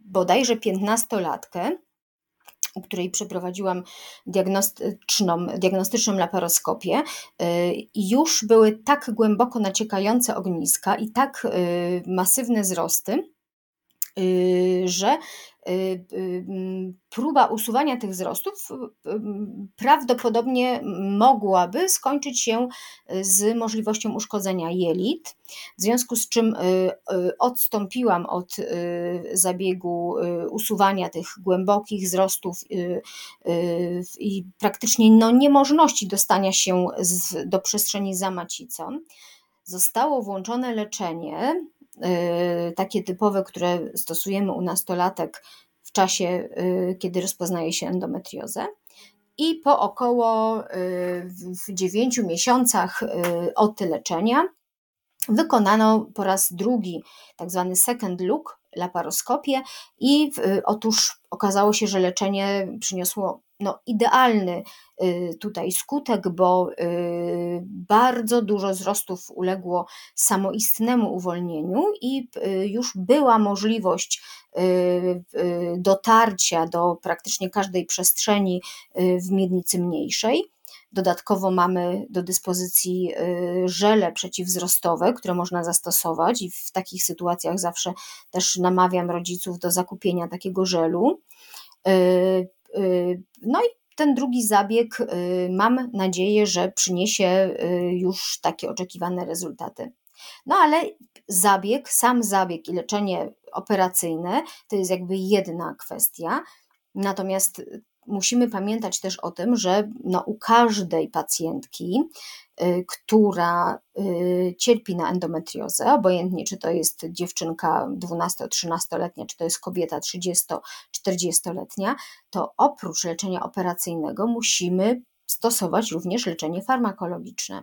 bodajże 15-latkę, u której przeprowadziłam diagnostyczną, diagnostyczną laparoskopię, już były tak głęboko naciekające ogniska i tak masywne wzrosty, że Y, y, próba usuwania tych wzrostów y, prawdopodobnie mogłaby skończyć się z możliwością uszkodzenia jelit, w związku z czym odstąpiłam od zabiegu usuwania tych głębokich wzrostów i praktycznie no, niemożności dostania się z, do przestrzeni za macicą. Zostało włączone leczenie Y, takie typowe, które stosujemy u nastolatek w czasie, y, kiedy rozpoznaje się endometriozę. I po około y, w 9 miesiącach od leczenia wykonano po raz drugi tak zwany second look, laparoskopię i otóż okazało się, że leczenie przyniosło no, idealny y, tutaj skutek, bo y, bardzo dużo wzrostów uległo samoistnemu uwolnieniu i y, już była możliwość dotarcia do praktycznie każdej przestrzeni w miednicy mniejszej. Dodatkowo mamy do dyspozycji żele przeciwwzrostowe, które można zastosować, i w takich sytuacjach zawsze też namawiam rodziców do zakupienia takiego żelu. Y, no i ten drugi zabieg y, mam nadzieję, że przyniesie y, już takie oczekiwane rezultaty. No ale zabieg, sam zabieg i leczenie operacyjne to jest jakby jedna kwestia. Natomiast musimy pamiętać też o tym, że no, u każdej pacjentki Y, która y, cierpi na endometriozę, obojętnie czy to jest dziewczynka 12-13-letnia, czy to jest kobieta 30-40-letnia, to oprócz leczenia operacyjnego musimy stosować również leczenie farmakologiczne.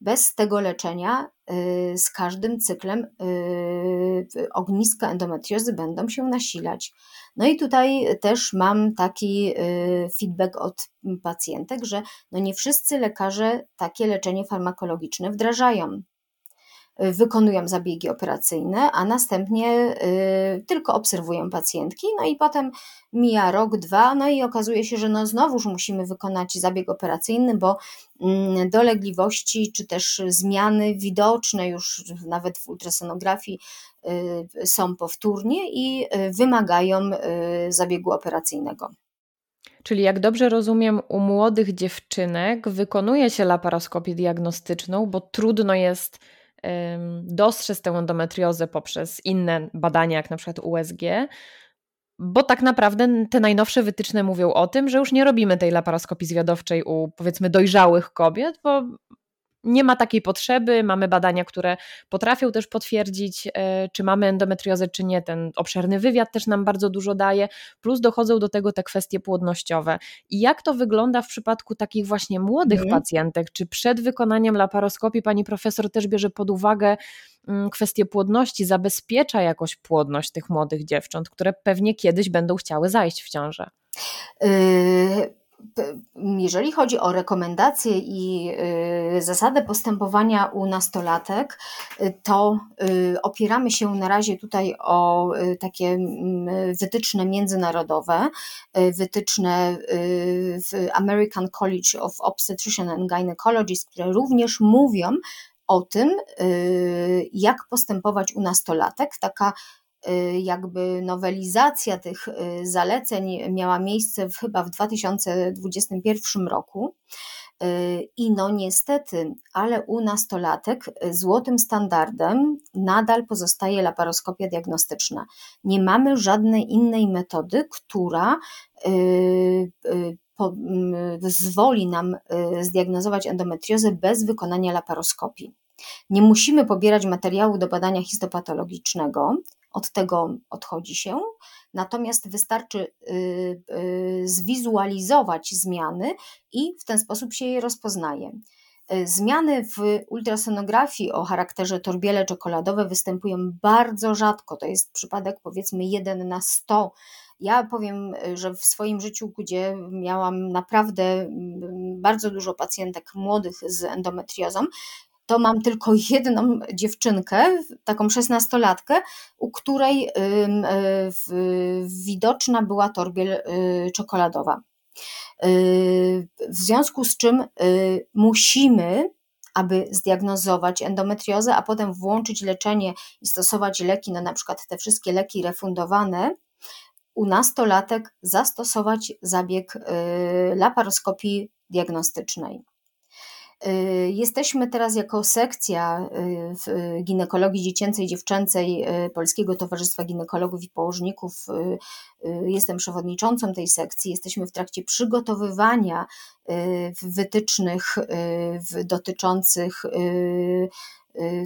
Bez tego leczenia y, z każdym cyklem ogniska endometriozy będą się nasilać. No i tutaj też mam taki y, feedback od pacjentek, że no nie wszyscy lekarze takie leczenie farmakologiczne wdrażają wykonują zabiegi operacyjne, a następnie y, tylko obserwują pacjentki, no i potem mija rok, dwa, no i okazuje się, że no znowuż musimy wykonać zabieg operacyjny, bo mm, dolegliwości czy też zmiany widoczne już nawet w ultrasonografii y, są powtórnie i y, wymagają zabiegu operacyjnego. Czyli jak dobrze rozumiem, u młodych dziewczynek wykonuje się laparoskopię diagnostyczną, bo trudno jest dostrzec tę endometriozę poprzez inne badania, jak na przykład USG, bo tak naprawdę te najnowsze wytyczne mówią o tym, że już nie robimy tej laparoskopii zwiadowczej u powiedzmy dojrzałych kobiet, bo nie ma takiej potrzeby. Mamy badania, które potrafią też potwierdzić, e, czy mamy endometriozę, czy nie. Ten obszerny wywiad też nam bardzo dużo daje, plus dochodzą do tego te kwestie płodnościowe. I jak to wygląda w przypadku takich właśnie młodych mhm. pacjentek? Czy przed wykonaniem laparoskopii pani profesor też bierze pod uwagę mm, kwestię płodności, zabezpiecza jakoś płodność tych młodych dziewcząt, które pewnie kiedyś będą chciały zajść w ciążę? Yy jeżeli chodzi o rekomendacje i y, zasadę postępowania u nastolatek, y, to y, opieramy się na razie tutaj o takie wytyczne międzynarodowe, wytyczne w American College of Obstetrician and Gynecologists, które również mówią o tym, jak postępować u nastolatek. Taka jakby nowelizacja tych y, zaleceń miała miejsce w, chyba w 2021 roku. Y, I no niestety, ale u nastolatek złotym standardem nadal pozostaje laparoskopia diagnostyczna. Nie mamy żadnej innej metody, która pozwoli nam zdiagnozować endometriozę bez wykonania laparoskopii. Nie musimy pobierać materiału do badania histopatologicznego, od tego odchodzi się, natomiast wystarczy y, y, zwizualizować zmiany i w ten sposób się je rozpoznaje. Y, zmiany w ultrasonografii o charakterze torbiele czekoladowe występują bardzo rzadko. To jest przypadek powiedzmy 1 na 100. Ja powiem, że w swoim życiu, gdzie miałam naprawdę mm, bardzo dużo pacjentek młodych z endometriozą, to mam tylko jedną dziewczynkę, taką szesnastolatkę, u której widoczna była torbiel czekoladowa. Y, w związku z czym y, musimy, aby zdiagnozować endometriozę, a potem włączyć leczenie i stosować leki, no na przykład te wszystkie leki refundowane, u nastolatek zastosować zabieg y, laparoskopii diagnostycznej. Y, jesteśmy teraz jako sekcja y, w ginekologii dziecięcej i dziewczęcej y, Polskiego Towarzystwa Ginekologów i Położników. Jestem przewodniczącą tej sekcji. Jesteśmy w trakcie przygotowywania wytycznych dotyczących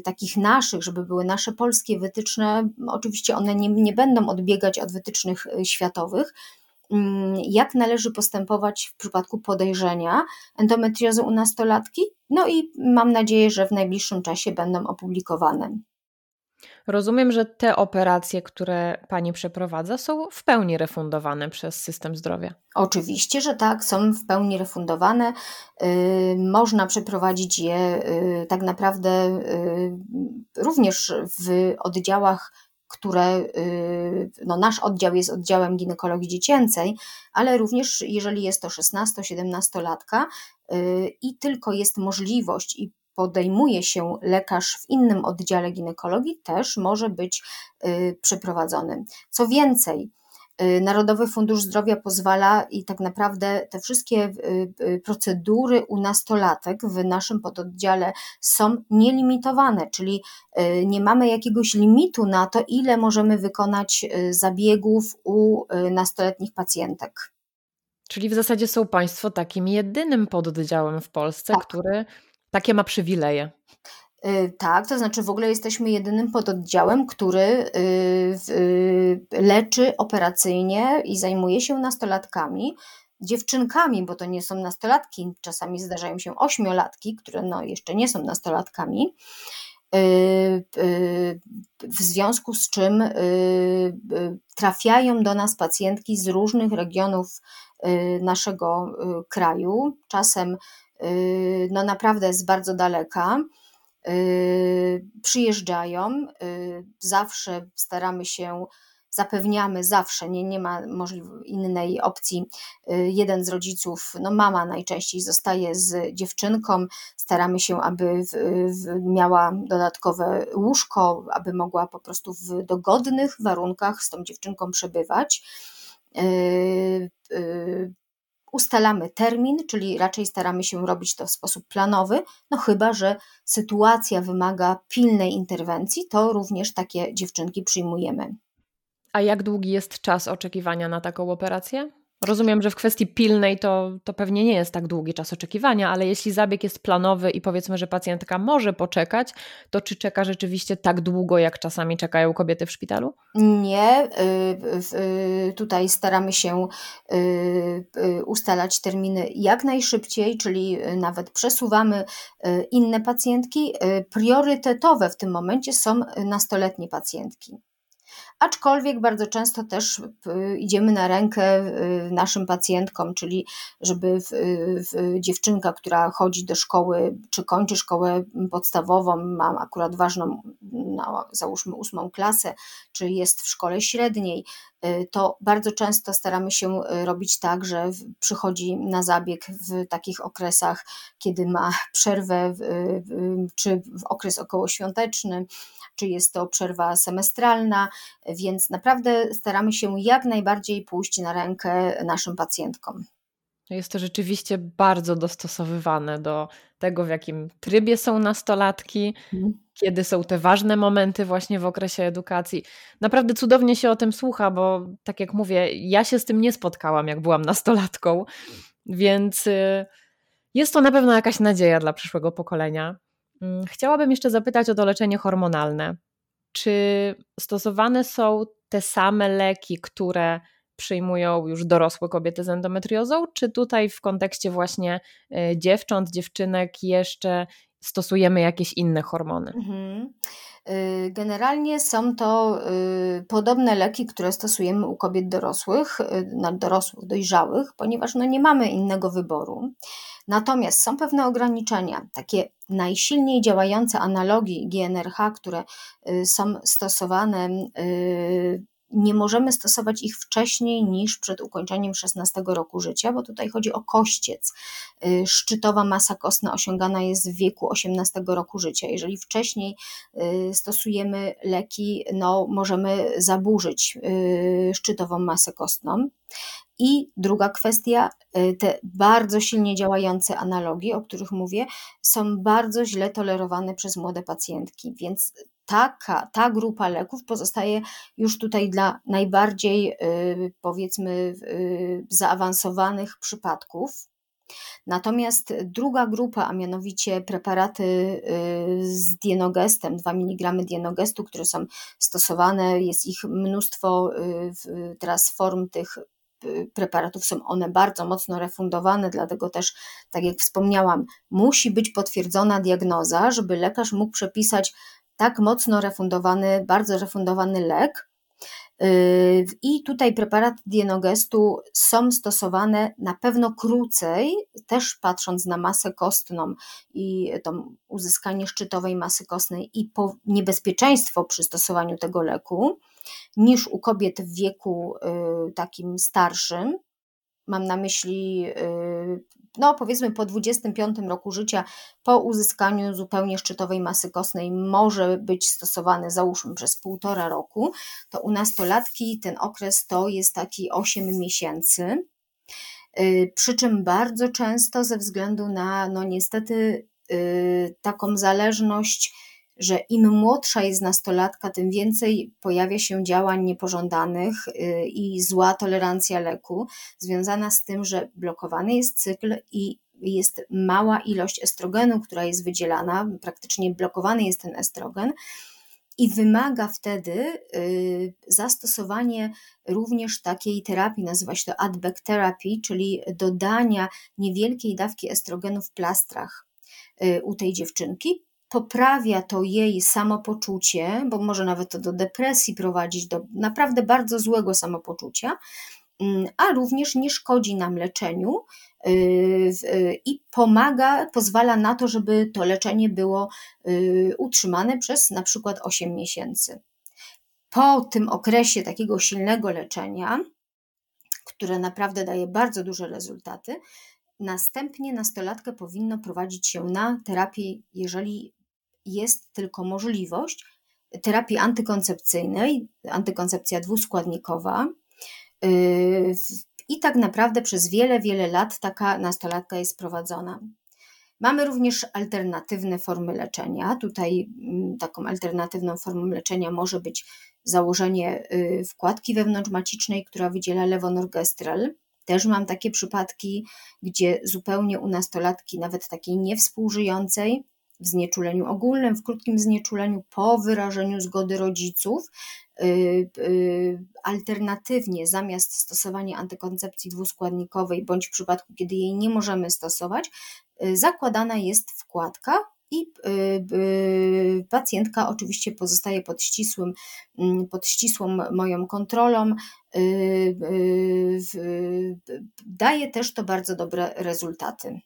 takich naszych, żeby były nasze polskie wytyczne. Oczywiście one nie, nie będą odbiegać od wytycznych światowych, jak należy postępować w przypadku podejrzenia endometriozy u nastolatki. No i mam nadzieję, że w najbliższym czasie będą opublikowane. Rozumiem, że te operacje, które Pani przeprowadza, są w pełni refundowane przez system zdrowia. Oczywiście, że tak, są w pełni refundowane. Y, można przeprowadzić je y, tak naprawdę y, również w oddziałach które y, no nasz oddział jest oddziałem ginekologii dziecięcej, ale również jeżeli jest to 16-17-latka y, i tylko jest możliwość i podejmuje się lekarz w innym oddziale ginekologii, też może być y, przeprowadzony. Co więcej, Narodowy Fundusz Zdrowia pozwala i tak naprawdę te wszystkie y, y, procedury u nastolatek w naszym pododdziale są nielimitowane, czyli nie mamy jakiegoś limitu na to, ile możemy wykonać zabiegów u nastoletnich pacjentek. Czyli w zasadzie są Państwo takim jedynym pododdziałem w Polsce, tak. który takie ma przywileje. Y, tak, to znaczy w ogóle jesteśmy jedynym pododdziałem, który y, y, leczy operacyjnie i zajmuje się nastolatkami, dziewczynkami, bo to nie są nastolatki, czasami zdarzają się ośmiolatki, które no jeszcze nie są nastolatkami. W związku z czym trafiają do nas pacjentki z różnych regionów naszego kraju, czasem no naprawdę z bardzo daleka przyjeżdżają. Y, zawsze staramy się, zapewniamy zawsze, nie, nie ma innej opcji. Y, jeden z rodziców, no mama najczęściej zostaje z dziewczynką. Staramy się, aby w, w miała dodatkowe łóżko, aby mogła po prostu w dogodnych warunkach z tą dziewczynką przebywać ustalamy termin, czyli raczej staramy się robić to w sposób planowy, no chyba, że sytuacja wymaga pilnej interwencji, to również takie dziewczynki przyjmujemy. A jak długi jest czas oczekiwania na taką operację? Rozumiem, że w kwestii pilnej to, to pewnie nie jest tak długi czas oczekiwania, ale jeśli zabieg jest planowy i powiedzmy, że pacjentka może poczekać, to czy czeka rzeczywiście tak długo, jak czasami czekają kobiety w szpitalu? Nie. Y, y, tutaj staramy się y, ustalać terminy jak najszybciej, czyli nawet przesuwamy inne pacjentki. Priorytetowe w tym momencie są nastoletnie pacjentki aczkolwiek bardzo często też y, idziemy na rękę y, naszym pacjentkom, czyli żeby dziewczynka, która chodzi do szkoły, czy kończy szkołę podstawową, ma akurat ważną, no, załóżmy ósmą klasę, czy jest w szkole średniej, y, to bardzo często staramy się robić tak, że przychodzi na zabieg w takich okresach, kiedy ma przerwę, czy w okres okołoświąteczny, czy jest to przerwa semestralna, więc naprawdę staramy się jak najbardziej pójść na rękę naszym pacjentkom. Jest to rzeczywiście bardzo dostosowywane do tego, w jakim trybie są nastolatki, mhm. kiedy są te ważne momenty właśnie w okresie edukacji. Naprawdę cudownie się o tym słucha, bo tak jak mówię, ja się z tym nie spotkałam, jak byłam nastolatką, więc y, jest to na pewno jakaś nadzieja dla przyszłego pokolenia. Mm, chciałabym jeszcze zapytać o to leczenie hormonalne. Czy stosowane są te same leki, które przyjmują już dorosłe kobiety z endometriozą, czy tutaj w kontekście właśnie y, dziewcząt, dziewczynek jeszcze stosujemy jakieś inne hormony? Mhm. Y, generalnie są to y, podobne leki, które stosujemy u kobiet dorosłych, dorosłych, dojrzałych, ponieważ no nie mamy innego wyboru. Natomiast są pewne ograniczenia, takie najsilniej działające analogii GNRH, które są stosowane nie możemy stosować ich wcześniej niż przed ukończeniem 16 roku życia, bo tutaj chodzi o kościec. Y, szczytowa masa kostna osiągana jest w wieku 18 roku życia. Jeżeli wcześniej y, stosujemy leki, no możemy zaburzyć y, szczytową masę kostną. I druga kwestia, te bardzo silnie działające analogi, o których mówię, są bardzo źle tolerowane przez młode pacjentki, więc taka, ta grupa leków pozostaje już tutaj dla najbardziej y, powiedzmy y, zaawansowanych przypadków. Natomiast druga grupa, a mianowicie preparaty y, z dienogestem, 2 mg dienogestu, które są stosowane, jest ich mnóstwo teraz form tych preparatów są one bardzo mocno refundowane, dlatego też, tak jak wspomniałam, musi być potwierdzona diagnoza, żeby lekarz mógł przepisać tak mocno refundowany, bardzo refundowany lek. Yy, I tutaj preparaty dienogestu są stosowane na pewno krócej, też patrząc na masę kostną i to uzyskanie szczytowej masy kostnej i niebezpieczeństwo przy stosowaniu tego leku, niż u kobiet w wieku yy, takim starszym. Mam na myśli yy, no powiedzmy po 25 roku życia, po uzyskaniu zupełnie szczytowej masy kostnej może być stosowany załóżmy przez półtora roku, to u nastolatki ten okres to jest taki 8 miesięcy. Y, przy czym bardzo często ze względu na, no niestety, y, taką zależność, że im młodsza jest nastolatka, tym więcej pojawia się działań niepożądanych y, i zła tolerancja leku, związana z tym, że blokowany jest cykl i jest mała ilość estrogenu, która jest wydzielana, praktycznie blokowany jest ten estrogen. I wymaga wtedy y, zastosowanie również takiej terapii, nazywa się to adback therapy, czyli dodania niewielkiej dawki estrogenu w plastrach y, u tej dziewczynki, poprawia to jej samopoczucie, bo może nawet to do depresji prowadzić, do naprawdę bardzo złego samopoczucia, mm, a również nie szkodzi nam leczeniu y, i pomaga, pozwala na to, żeby to leczenie było y, utrzymane przez na przykład 8 miesięcy. Po tym okresie takiego silnego leczenia, które naprawdę daje bardzo duże rezultaty, Następnie nastolatkę powinno prowadzić się na terapię, jeżeli jest tylko możliwość terapii antykoncepcyjnej, antykoncepcja dwuskładnikowa. Yy, I tak naprawdę przez wiele, wiele lat taka nastolatka jest prowadzona. Mamy również alternatywne formy leczenia. Tutaj mm, taką alternatywną formą leczenia może być założenie y, wkładki wewnątrzmacicznej, która wydziela lewonorgestrel. Też mam takie przypadki, gdzie zupełnie u nastolatki, nawet takiej niewspółżyjącej, w znieczuleniu ogólnym, w krótkim znieczuleniu po wyrażeniu zgody rodziców. Y, y, alternatywnie, zamiast stosowania antykoncepcji dwuskładnikowej, bądź w przypadku, kiedy jej nie możemy stosować, y, zakładana jest wkładka i pacjentka oczywiście pozostaje pod ścisłym, mm, pod ścisłą moją kontrolą. Daje też to bardzo dobre rezultaty.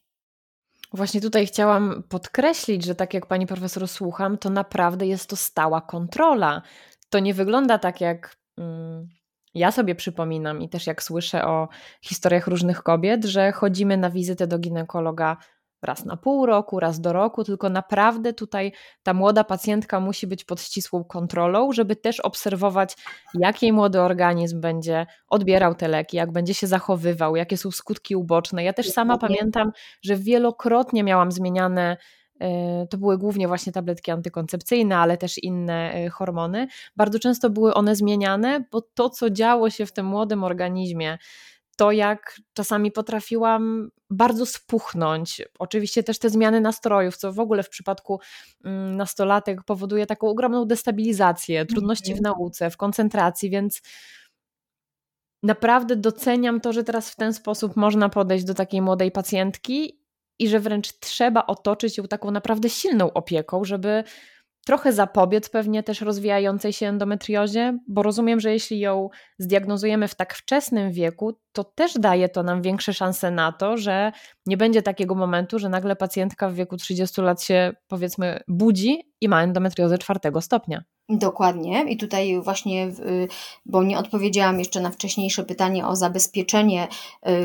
Właśnie tutaj chciałam podkreślić, że tak jak pani profesor słucham, to naprawdę jest to stała kontrola. To nie wygląda tak jak mm, ja sobie przypominam i też jak słyszę o historiach różnych kobiet, że chodzimy na wizytę do ginekologa raz na pół roku, raz do roku, tylko naprawdę tutaj ta młoda pacjentka musi być pod ścisłą kontrolą, żeby też obserwować, jak jej młody organizm będzie odbierał te leki, jak będzie się zachowywał, jakie są skutki uboczne. Ja też sama pamiętam, że wielokrotnie miałam zmieniane e, to były głównie właśnie tabletki antykoncepcyjne, ale też inne e, hormony. Bardzo często były one zmieniane, bo to, co działo się w tym młodym organizmie, to, jak czasami potrafiłam bardzo spuchnąć. Oczywiście też te zmiany nastrojów, co w ogóle w przypadku mm, nastolatek powoduje taką ogromną destabilizację, trudności w mhm. nauce, w koncentracji, więc naprawdę doceniam to, że teraz w ten sposób można podejść do takiej młodej pacjentki i że wręcz trzeba otoczyć ją taką naprawdę silną opieką, żeby trochę zapobiec pewnie też rozwijającej się endometriozie, bo rozumiem, że jeśli ją zdiagnozujemy w tak wczesnym wieku, to też daje to nam większe szanse na to, że nie będzie takiego momentu, że nagle pacjentka w wieku 30 lat się powiedzmy budzi i ma endometriozę czwartego stopnia. Dokładnie. I tutaj właśnie, bo nie odpowiedziałam jeszcze na wcześniejsze pytanie o zabezpieczenie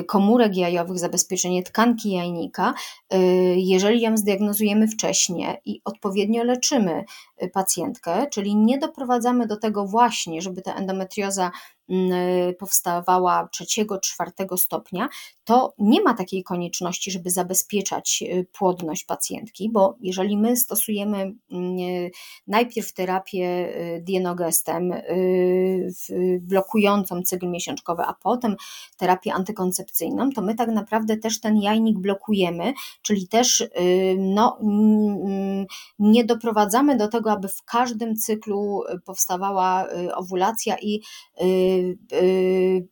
y, komórek jajowych, zabezpieczenie tkanki jajnika. Y, jeżeli ją zdiagnozujemy wcześniej i odpowiednio leczymy y, pacjentkę, czyli nie doprowadzamy do tego właśnie, żeby ta endometrioza Y, powstawała trzeciego, czwartego stopnia, to nie ma takiej konieczności, żeby zabezpieczać y, płodność pacjentki, bo jeżeli my stosujemy mm, y, najpierw terapię dienogestem blokującą cykl miesiączkowy, a potem terapię antykoncepcyjną, to my tak naprawdę też ten jajnik blokujemy, czyli też no, nie doprowadzamy do tego, aby w każdym cyklu powstawała owulacja i Y, y,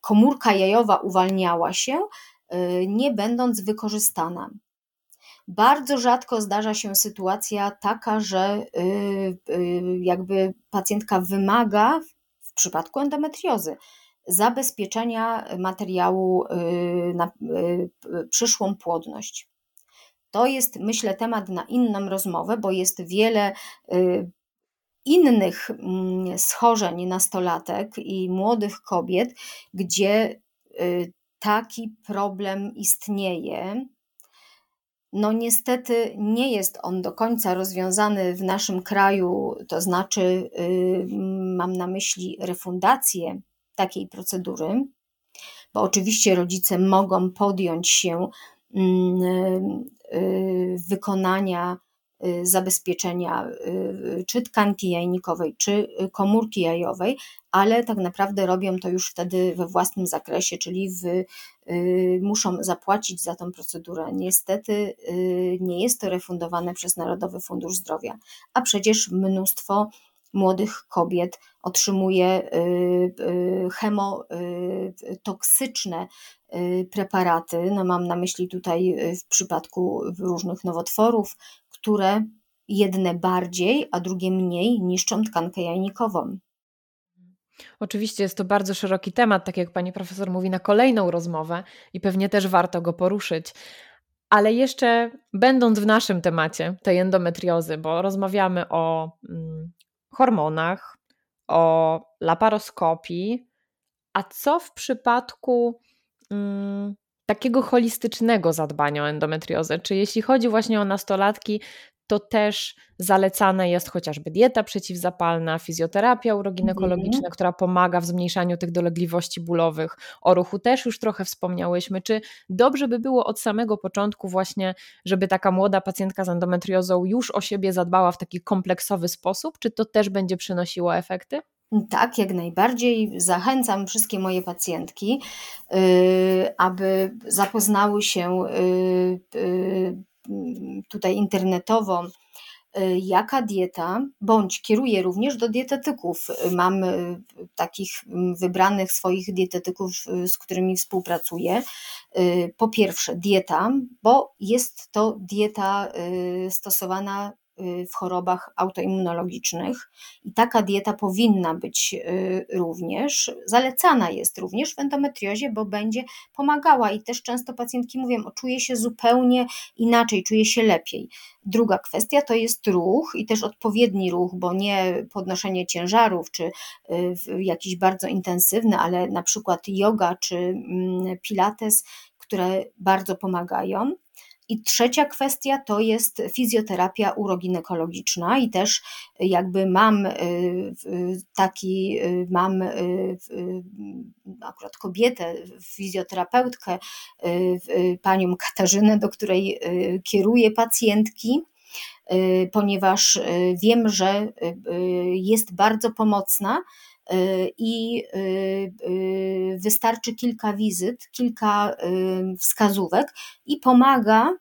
komórka jajowa uwalniała się, y, nie będąc wykorzystana. Bardzo rzadko zdarza się sytuacja taka, że jakby pacjentka wymaga w przypadku endometriozy zabezpieczenia materiału na przyszłą płodność. To jest, myślę, temat na inną rozmowę, bo jest wiele innych mm, schorzeń nastolatek i młodych kobiet, gdzie y, taki problem istnieje. No, niestety nie jest on do końca rozwiązany w naszym kraju, to znaczy, y, mam na myśli refundację takiej procedury, bo oczywiście rodzice mogą podjąć się mm, y, wykonania Y, zabezpieczenia y, czy tkanki jajnikowej, czy komórki jajowej, ale tak naprawdę robią to już wtedy we własnym zakresie, czyli w, y, muszą zapłacić za tą procedurę. Niestety nie jest to refundowane przez Narodowy Fundusz Zdrowia, a przecież mnóstwo młodych kobiet otrzymuje chemotoksyczne preparaty. No mam na myśli tutaj w przypadku różnych nowotworów, które jedne bardziej, a drugie mniej niszczą tkankę jajnikową. Oczywiście jest to bardzo szeroki temat, tak jak pani profesor mówi, na kolejną rozmowę i pewnie też warto go poruszyć. Ale jeszcze będąc w naszym temacie tej endometriozy, bo rozmawiamy o mm, hormonach, o laparoskopii, a co w przypadku mm, takiego holistycznego zadbania o endometriozę. Czy jeśli chodzi właśnie o nastolatki, to też zalecana jest chociażby dieta przeciwzapalna, fizjoterapia uroginekologiczna, mm. która pomaga w zmniejszaniu tych dolegliwości bólowych. O ruchu też już trochę wspomniałyśmy. Czy dobrze by było od samego początku właśnie, żeby taka młoda pacjentka z endometriozą już o siebie zadbała w taki kompleksowy sposób? Czy to też będzie przynosiło efekty? Tak, jak najbardziej. Zachęcam wszystkie moje pacjentki, y, aby zapoznały się y, y, tutaj internetowo, jaka dieta, bądź kieruję również do dietetyków. Mam takich wybranych swoich dietetyków, z którymi współpracuję. Po pierwsze, dieta, bo jest to dieta stosowana w chorobach autoimmunologicznych i taka dieta powinna być y, również, zalecana jest również w endometriozie, bo będzie pomagała i też często pacjentki mówią, o czuję się zupełnie inaczej, czuję się lepiej. Druga kwestia to jest ruch i też odpowiedni ruch, bo nie podnoszenie ciężarów czy y, jakiś bardzo intensywny, ale na przykład yoga czy mm, pilates, które bardzo pomagają. I trzecia kwestia to jest fizjoterapia uroginekologiczna i też jakby mam y, taki, y, mam y, akurat kobietę, fizjoterapeutkę, panią Katarzynę, do której kieruję pacjentki, ponieważ wiem, że jest bardzo pomocna i wystarczy kilka wizyt, kilka wskazówek i pomaga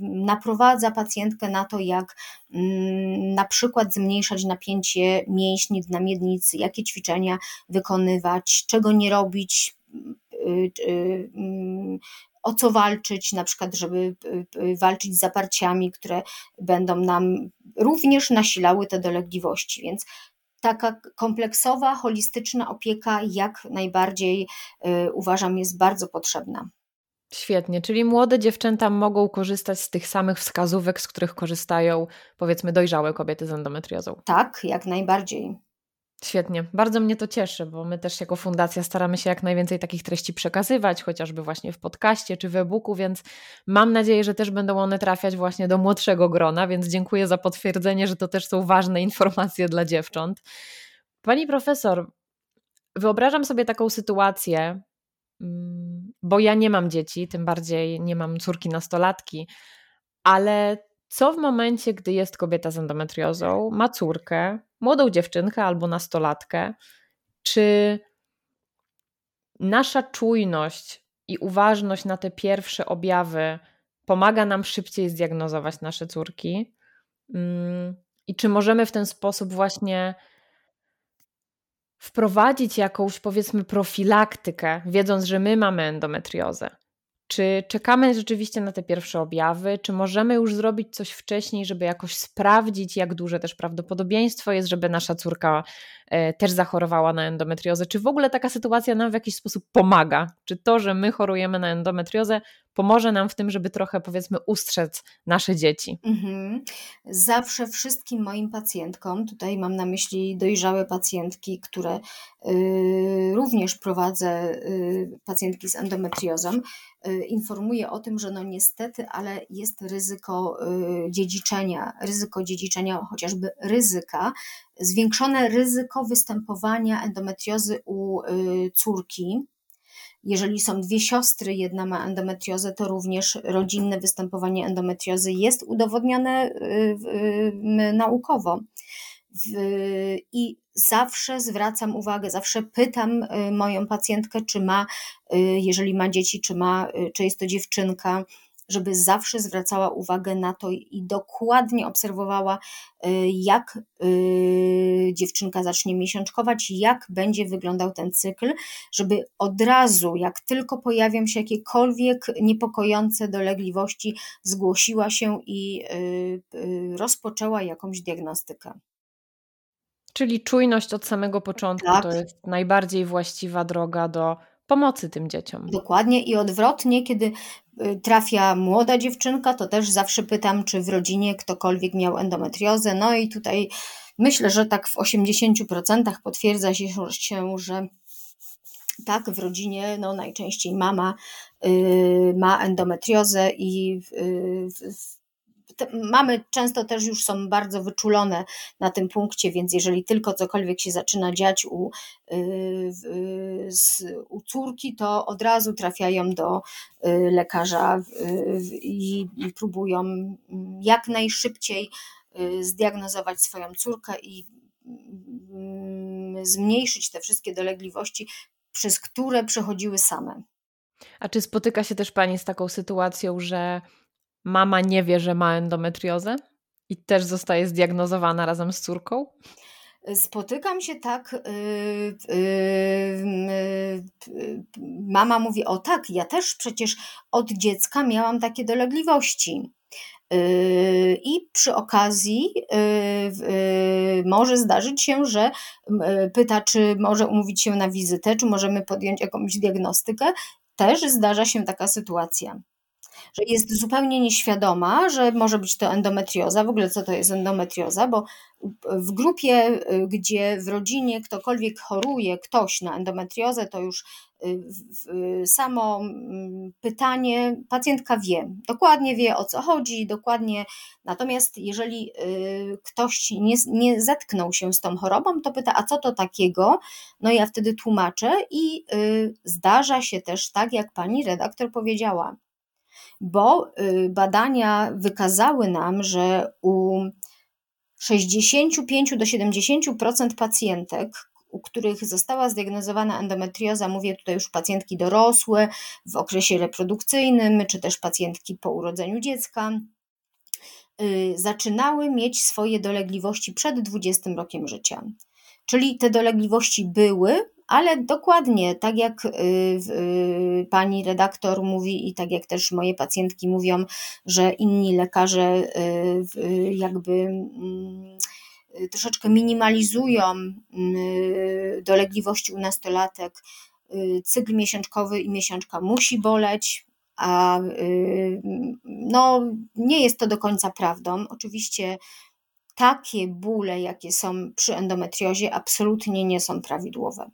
naprowadza pacjentkę na to, jak na przykład zmniejszać napięcie mięśni na miednicy, jakie ćwiczenia wykonywać, czego nie robić, o co walczyć, na przykład, żeby walczyć z zaparciami, które będą nam również nasilały te dolegliwości. Więc taka kompleksowa, holistyczna opieka jak najbardziej y, uważam jest bardzo potrzebna. Świetnie, czyli młode dziewczęta mogą korzystać z tych samych wskazówek, z których korzystają powiedzmy dojrzałe kobiety z endometriozą. Tak, jak najbardziej. Świetnie, bardzo mnie to cieszy, bo my też jako fundacja staramy się jak najwięcej takich treści przekazywać, chociażby właśnie w podcaście czy w e-booku, więc mam nadzieję, że też będą one trafiać właśnie do młodszego grona, więc dziękuję za potwierdzenie, że to też są ważne informacje dla dziewcząt. Pani profesor, wyobrażam sobie taką sytuację, mm, bo ja nie mam dzieci, tym bardziej nie mam córki nastolatki, ale co w momencie, gdy jest kobieta z endometriozą, ma córkę, młodą dziewczynkę albo nastolatkę, czy nasza czujność i uważność na te pierwsze objawy pomaga nam szybciej zdiagnozować nasze córki? Mm, I czy możemy w ten sposób właśnie wprowadzić jakąś, powiedzmy, profilaktykę, wiedząc, że my mamy endometriozę? Czy czekamy rzeczywiście na te pierwsze objawy? Czy możemy już zrobić coś wcześniej, żeby jakoś sprawdzić, jak duże też prawdopodobieństwo jest, żeby nasza córka e, też zachorowała na endometriozę? Czy w ogóle taka sytuacja nam w jakiś sposób pomaga? Czy to, że my chorujemy na endometriozę, pomoże nam w tym, żeby trochę powiedzmy ustrzec nasze dzieci? Mhm. Zawsze wszystkim moim pacjentkom, tutaj mam na myśli dojrzałe pacjentki, które y, również prowadzę, y, pacjentki z endometriozą, Y, informuje o tym, że no niestety, ale jest ryzyko y, dziedziczenia, ryzyko dziedziczenia chociażby ryzyka, zwiększone ryzyko występowania endometriozy u y, córki. Jeżeli są dwie siostry, jedna ma endometriozę, to również rodzinne występowanie endometriozy jest udowodnione naukowo. I zawsze zwracam uwagę, zawsze pytam y, moją pacjentkę, czy ma, y, jeżeli ma dzieci, czy ma, y, czy jest to dziewczynka, żeby zawsze zwracała uwagę na to i dokładnie obserwowała, jak dziewczynka zacznie miesiączkować, jak będzie wyglądał ten cykl, żeby od razu, jak tylko pojawią się jakiekolwiek niepokojące dolegliwości, zgłosiła się i rozpoczęła jakąś diagnostykę. Czyli czujność od samego początku tak. to jest najbardziej właściwa droga do pomocy tym dzieciom. Dokładnie i odwrotnie, kiedy y, trafia młoda dziewczynka, to też zawsze pytam, czy w rodzinie ktokolwiek miał endometriozę. No i tutaj myślę, że tak w 80% potwierdza się, że tak, w rodzinie no, najczęściej mama y, ma endometriozę i y, mamy często też już są bardzo wyczulone na tym punkcie, więc jeżeli tylko cokolwiek się zaczyna dziać u, y, u córki, to od razu trafiają do y, lekarza i próbują mm, jak najszybciej y, zdiagnozować swoją córkę i mm, zmniejszyć te wszystkie dolegliwości, przez które przechodziły same. A czy spotyka się też Pani z taką sytuacją, że mama nie wie, że ma endometriozę i też zostaje zdiagnozowana razem z córką? Spotykam się tak, yy, yy, yy, mama mówi, o tak, ja też przecież od dziecka miałam takie dolegliwości. Y, I przy okazji y, y, może zdarzyć się, że pyta, czy może umówić się na wizytę, czy możemy podjąć jakąś diagnostykę. Też zdarza się taka sytuacja że jest zupełnie nieświadoma, że może być to endometrioza. W ogóle co to jest endometrioza? Bo w grupie, y, gdzie w rodzinie ktokolwiek choruje, ktoś na endometriozę, to już y, samo mm, pytanie, pacjentka wie, dokładnie wie o co chodzi, dokładnie. Natomiast jeżeli y, ktoś nie, nie zetknął się z tą chorobą, to pyta, a co to takiego? No ja wtedy tłumaczę i zdarza się też tak, jak pani redaktor powiedziała, bo y, badania wykazały nam, że u 65 do 70% pacjentek, u których została zdiagnozowana endometrioza, mówię tutaj już pacjentki dorosłe w okresie reprodukcyjnym, czy też pacjentki po urodzeniu dziecka, y, zaczynały mieć swoje dolegliwości przed 20 rokiem życia. Czyli te dolegliwości były, ale dokładnie tak jak y, y, pani redaktor mówi i tak jak też moje pacjentki mówią, że inni lekarze y, jakby mm, troszeczkę minimalizują dolegliwości u nastolatek. Cykl miesiączkowy i miesiączka musi boleć, a no, nie jest to do końca prawdą. Oczywiście takie bóle, jakie są przy endometriozie, absolutnie nie są prawidłowe.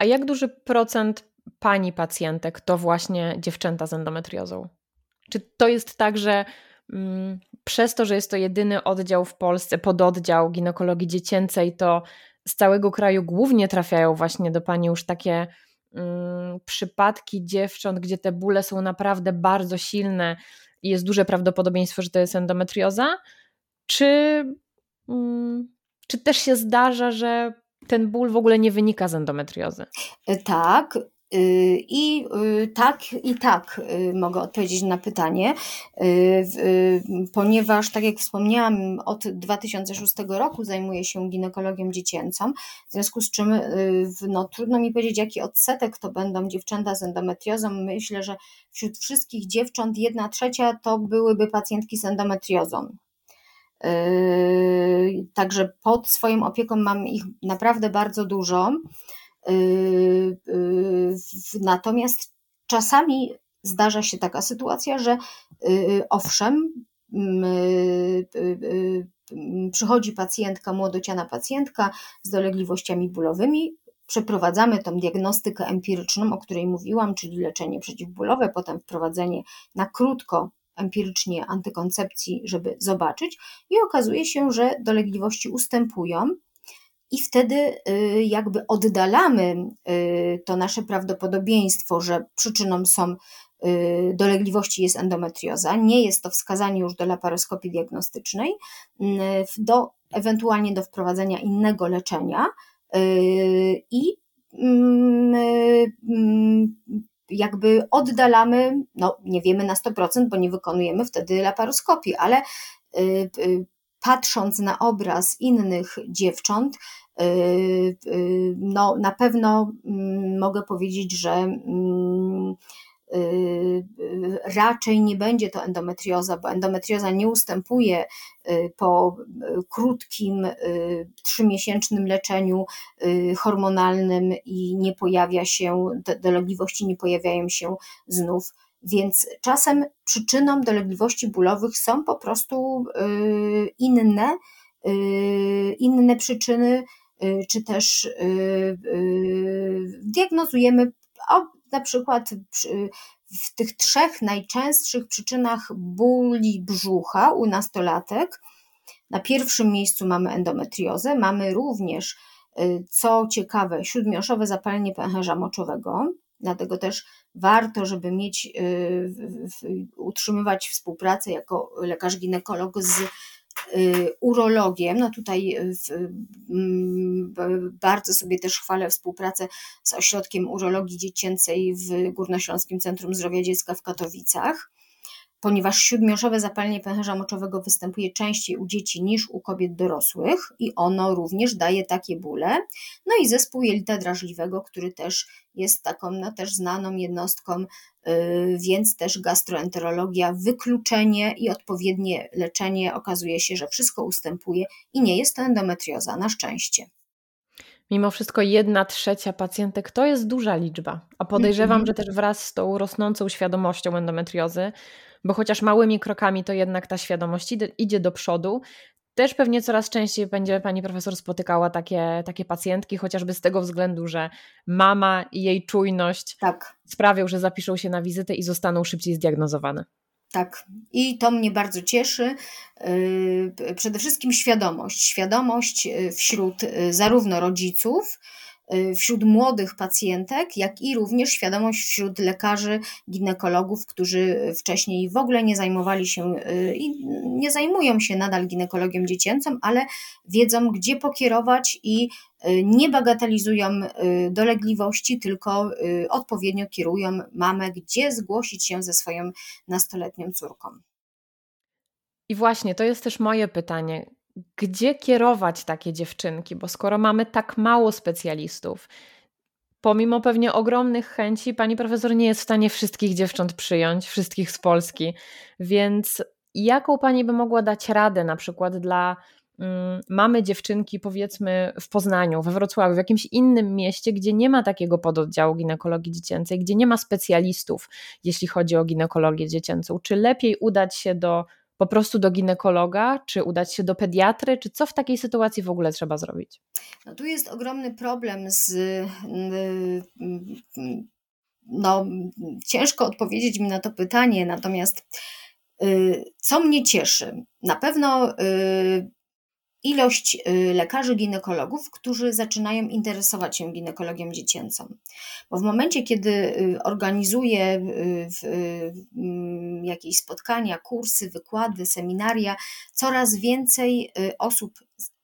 A jak duży procent pani pacjentek to właśnie dziewczęta z endometriozą? Czy to jest tak, że mm, przez to, że jest to jedyny oddział w Polsce, pododdział ginekologii dziecięcej, to z całego kraju głównie trafiają właśnie do pani już takie mm, przypadki dziewcząt, gdzie te bóle są naprawdę bardzo silne i jest duże prawdopodobieństwo, że to jest endometrioza? Czy, mm, czy też się zdarza, że ten ból w ogóle nie wynika z endometriozy. E, tak, y, i y, tak, i tak y, mogę odpowiedzieć na pytanie, ponieważ, tak jak wspomniałam, od 2006 roku zajmuję się ginekologią dziecięcą, w związku z czym no, trudno mi powiedzieć, jaki odsetek to będą dziewczęta z endometriozą. Myślę, że wśród wszystkich dziewcząt jedna trzecia to byłyby pacjentki z endometriozą. Yy, także pod swoją opieką mam ich naprawdę bardzo dużo. Yy, yy, natomiast czasami zdarza się taka sytuacja, że owszem, przychodzi pacjentka, młodociana pacjentka z dolegliwościami bólowymi, przeprowadzamy tą diagnostykę empiryczną, o której mówiłam, czyli leczenie przeciwbólowe, potem wprowadzenie na krótko empirycznie antykoncepcji, żeby zobaczyć, i okazuje się, że dolegliwości ustępują. I wtedy y, jakby oddalamy y, to nasze prawdopodobieństwo, że przyczyną są y, dolegliwości jest endometrioza. Nie jest to wskazanie już do laparoskopii diagnostycznej, do, ewentualnie do wprowadzenia innego leczenia i mm, mm, jakby oddalamy, no nie wiemy na 100%, bo nie wykonujemy wtedy laparoskopii, ale y, y, patrząc na obraz innych dziewcząt, y, no na pewno mm, mogę powiedzieć, że mm, raczej nie będzie to endometrioza, bo endometrioza nie ustępuje y, po krótkim, trzymiesięcznym leczeniu hormonalnym i nie pojawia się, dolegliwości nie pojawiają się znów. Więc czasem przyczyną dolegliwości bólowych są po prostu inne, inne przyczyny, czy też diagnozujemy na przykład w tych trzech najczęstszych przyczynach bóli brzucha u nastolatek, na pierwszym miejscu mamy endometriozę, mamy również, y, co ciekawe, śródmioszowe zapalenie pęcherza moczowego, dlatego też warto, żeby mieć, y, utrzymywać współpracę jako lekarz ginekolog z urologiem. No tutaj y, mm, bardzo sobie też chwalę współpracę z Ośrodkiem Urologii Dziecięcej w Górnośląskim Centrum Zdrowia Dziecka w Katowicach ponieważ śródmioszowe zapalenie pęcherza moczowego występuje częściej u dzieci niż u kobiet dorosłych i ono również daje takie bóle. No i zespół jelita drażliwego, który też jest taką no, też znaną jednostką, yy, więc też gastroenterologia, wykluczenie i odpowiednie leczenie okazuje się, że wszystko ustępuje i nie jest to endometrioza, na szczęście. Mimo wszystko jedna trzecia pacjentek to jest duża liczba, a podejrzewam, -hmm. że też wraz z tą rosnącą świadomością endometriozy bo chociaż małymi krokami to jednak ta świadomość idzie do przodu. Też pewnie coraz częściej będzie pani profesor spotykała takie, takie pacjentki, chociażby z tego względu, że mama i jej czujność tak. sprawią, że zapiszą się na wizytę i zostaną szybciej zdiagnozowane. Tak, i to mnie bardzo cieszy. Yy, przede wszystkim świadomość. Świadomość yy, wśród yy, zarówno rodziców, wśród młodych pacjentek, jak i również świadomość wśród lekarzy, ginekologów, którzy wcześniej w ogóle nie zajmowali się y, i nie zajmują się nadal ginekologią dziecięcą, ale wiedzą, gdzie pokierować i nie bagatelizują dolegliwości, tylko odpowiednio kierują mamę, gdzie zgłosić się ze swoją nastoletnią córką. I właśnie to jest też moje pytanie. Gdzie kierować takie dziewczynki? Bo skoro mamy tak mało specjalistów, pomimo pewnie ogromnych chęci, pani profesor nie jest w stanie wszystkich dziewcząt przyjąć, wszystkich z Polski. Więc jaką pani by mogła dać radę na przykład dla mm, mamy dziewczynki, powiedzmy w Poznaniu, we Wrocławiu, w jakimś innym mieście, gdzie nie ma takiego pododdziału ginekologii dziecięcej, gdzie nie ma specjalistów, jeśli chodzi o ginekologię dziecięcą? Czy lepiej udać się do po prostu do ginekologa, czy udać się do pediatry, czy co w takiej sytuacji w ogóle trzeba zrobić? No tu jest ogromny problem z. No, ciężko odpowiedzieć mi na to pytanie, natomiast y, co mnie cieszy? Na pewno y, ilość y, lekarzy ginekologów, którzy zaczynają interesować się ginekologią dziecięcą. Bo w momencie, kiedy y, organizuję y, mm, jakieś spotkania, kursy, wykłady, seminaria, coraz więcej osób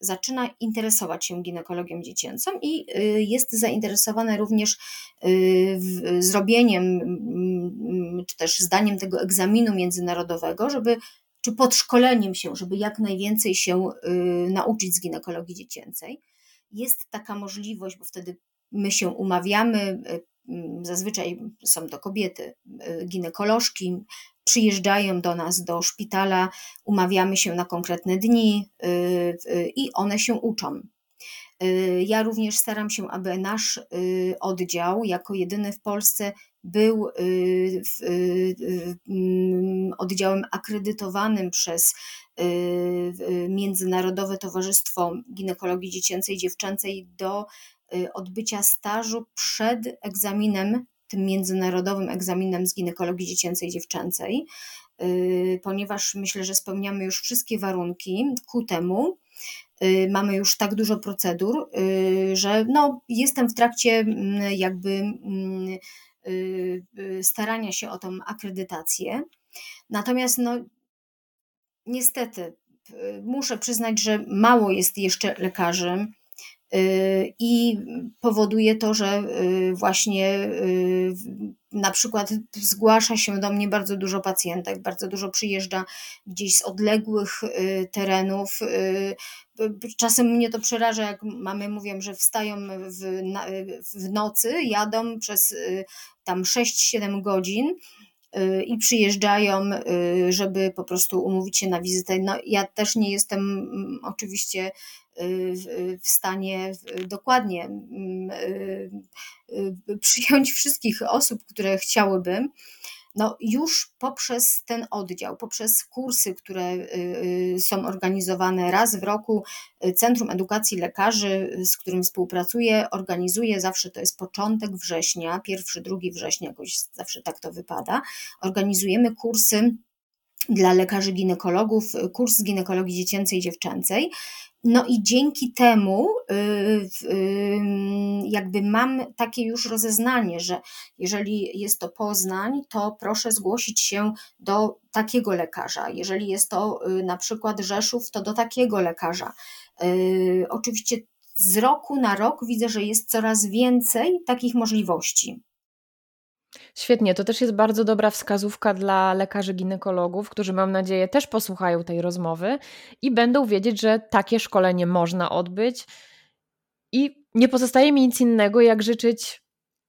zaczyna interesować się ginekologią dziecięcą i jest zainteresowane również zrobieniem mm, czy też zdaniem tego egzaminu międzynarodowego, żeby czy podszkoleniem się, żeby jak najwięcej się y, nauczyć z ginekologii dziecięcej. Jest taka możliwość, bo wtedy my się umawiamy, y, mm, zazwyczaj są to kobiety, y, ginekolożki, przyjeżdżają do nas do szpitala, umawiamy się na konkretne dni i one się uczą. Ja również staram się, aby nasz oddział, jako jedyny w Polsce, był y, y, y, mm, oddziałem akredytowanym przez Międzynarodowe Towarzystwo Ginekologii Dziecięcej i Dziewczęcej do odbycia stażu przed egzaminem, tym międzynarodowym egzaminem z ginekologii dziecięcej i dziewczęcej, ponieważ myślę, że spełniamy już wszystkie warunki ku temu. Mamy już tak dużo procedur, że no, jestem w trakcie mm, jakby mm, starania się o tą akredytację. Natomiast no, niestety y, muszę przyznać, że mało jest jeszcze lekarzy i powoduje to, że właśnie na przykład zgłasza się do mnie bardzo dużo pacjentek, bardzo dużo przyjeżdża gdzieś z odległych terenów. Czasem mnie to przeraża, jak mamy mówią, że wstają w, w nocy, jadą przez tam 6-7 godzin y, i przyjeżdżają, y, żeby po prostu umówić się na wizytę. No, ja też nie jestem mm, oczywiście y, w stanie dokładnie mm, przyjąć wszystkich osób, które chciałyby no już poprzez ten oddział, poprzez kursy, które y, y, są organizowane raz w roku, y, Centrum Edukacji Lekarzy, z którym współpracuję, organizuje zawsze to jest początek września, pierwszy, drugi września, jakoś zawsze tak to wypada. Organizujemy kursy dla lekarzy ginekologów, kurs z ginekologii dziecięcej i dziewczęcej. No i dzięki temu y, y, jakby mam takie już rozeznanie, że jeżeli jest to Poznań, to proszę zgłosić się do takiego lekarza. Jeżeli jest to y, na przykład Rzeszów, to do takiego lekarza. Oczywiście z roku na rok widzę, że jest coraz więcej takich możliwości. Świetnie, to też jest bardzo dobra wskazówka dla lekarzy ginekologów, którzy mam nadzieję też posłuchają tej rozmowy i będą wiedzieć, że takie szkolenie można odbyć. I nie pozostaje mi nic innego, jak życzyć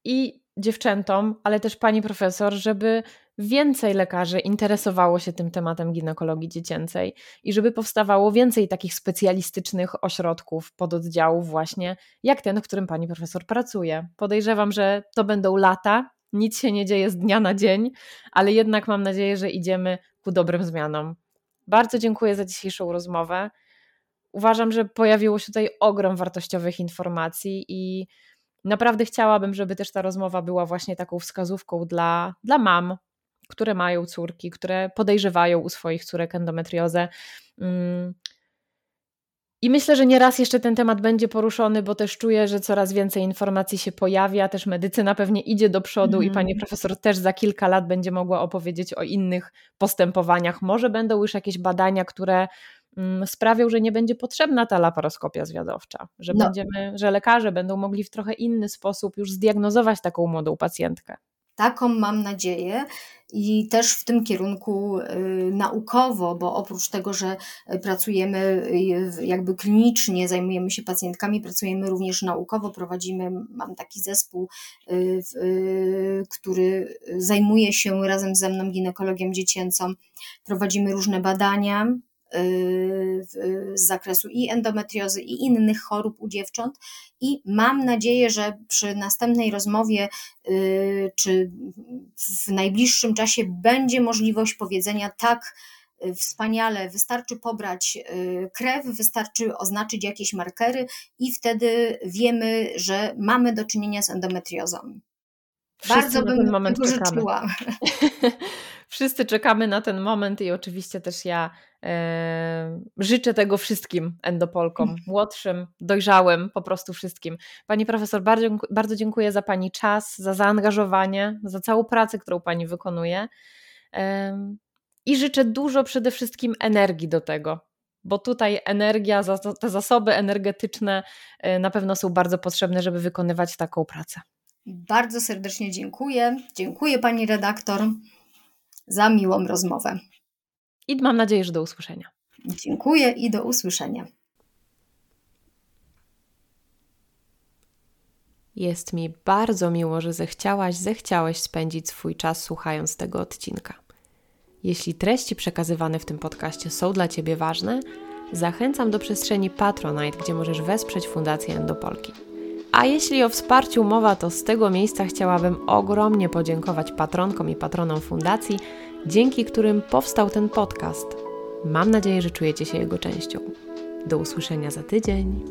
i dziewczętom, ale też pani profesor, żeby więcej lekarzy interesowało się tym tematem ginekologii dziecięcej i żeby powstawało więcej takich specjalistycznych ośrodków, pododdziałów, właśnie jak ten, w którym pani profesor pracuje. Podejrzewam, że to będą lata, nic się nie dzieje z dnia na dzień, ale jednak mam nadzieję, że idziemy ku dobrym zmianom. Bardzo dziękuję za dzisiejszą rozmowę. Uważam, że pojawiło się tutaj ogrom wartościowych informacji i naprawdę chciałabym, żeby też ta rozmowa była właśnie taką wskazówką dla, dla mam, które mają córki, które podejrzewają u swoich córek endometriozę. I myślę, że nieraz jeszcze ten temat będzie poruszony, bo też czuję, że coraz więcej informacji się pojawia, też medycyna pewnie idzie do przodu mm. i pani mhm. profesor też za kilka lat będzie mogła opowiedzieć o innych postępowaniach. Może będą już jakieś badania, które mm, sprawią, że nie będzie potrzebna ta laparoskopia zwiadowcza, że, no. będziemy, że lekarze będą mogli w trochę inny sposób już zdiagnozować taką młodą pacjentkę. Taką mam nadzieję i też w tym kierunku y, naukowo, bo oprócz tego, że pracujemy y, jakby klinicznie, zajmujemy się pacjentkami, pracujemy również naukowo, prowadzimy, mam taki zespół, y, który zajmuje się razem ze mną ginekologiem dziecięcą, prowadzimy różne badania z zakresu i endometriozy, i innych chorób u dziewcząt. I mam nadzieję, że przy następnej rozmowie, y, czy w najbliższym czasie, będzie możliwość powiedzenia tak. Y, wspaniale, wystarczy pobrać y, krew, wystarczy oznaczyć jakieś markery, i wtedy wiemy, że mamy do czynienia z endometriozą. Wszyscy Bardzo bym ten moment tego życzyła. Wszyscy czekamy na ten moment i oczywiście też ja e, życzę tego wszystkim endopolkom, młodszym, dojrzałym, po prostu wszystkim. Pani profesor, bardzo, bardzo dziękuję za Pani czas, za zaangażowanie, za całą pracę, którą Pani wykonuje. E, I życzę dużo przede wszystkim energii do tego, bo tutaj energia, te zasoby energetyczne e, na pewno są bardzo potrzebne, żeby wykonywać taką pracę. Bardzo serdecznie dziękuję. Dziękuję Pani redaktor za miłą rozmowę. I mam nadzieję, że do usłyszenia. Dziękuję i do usłyszenia. Jest mi bardzo miło, że zechciałaś, zechciałeś spędzić swój czas słuchając tego odcinka. Jeśli treści przekazywane w tym podcaście są dla Ciebie ważne, zachęcam do przestrzeni Patronite, gdzie możesz wesprzeć Fundację Endopolki. A jeśli o wsparciu mowa, to z tego miejsca chciałabym ogromnie podziękować patronkom i patronom fundacji, dzięki którym powstał ten podcast. Mam nadzieję, że czujecie się jego częścią. Do usłyszenia za tydzień.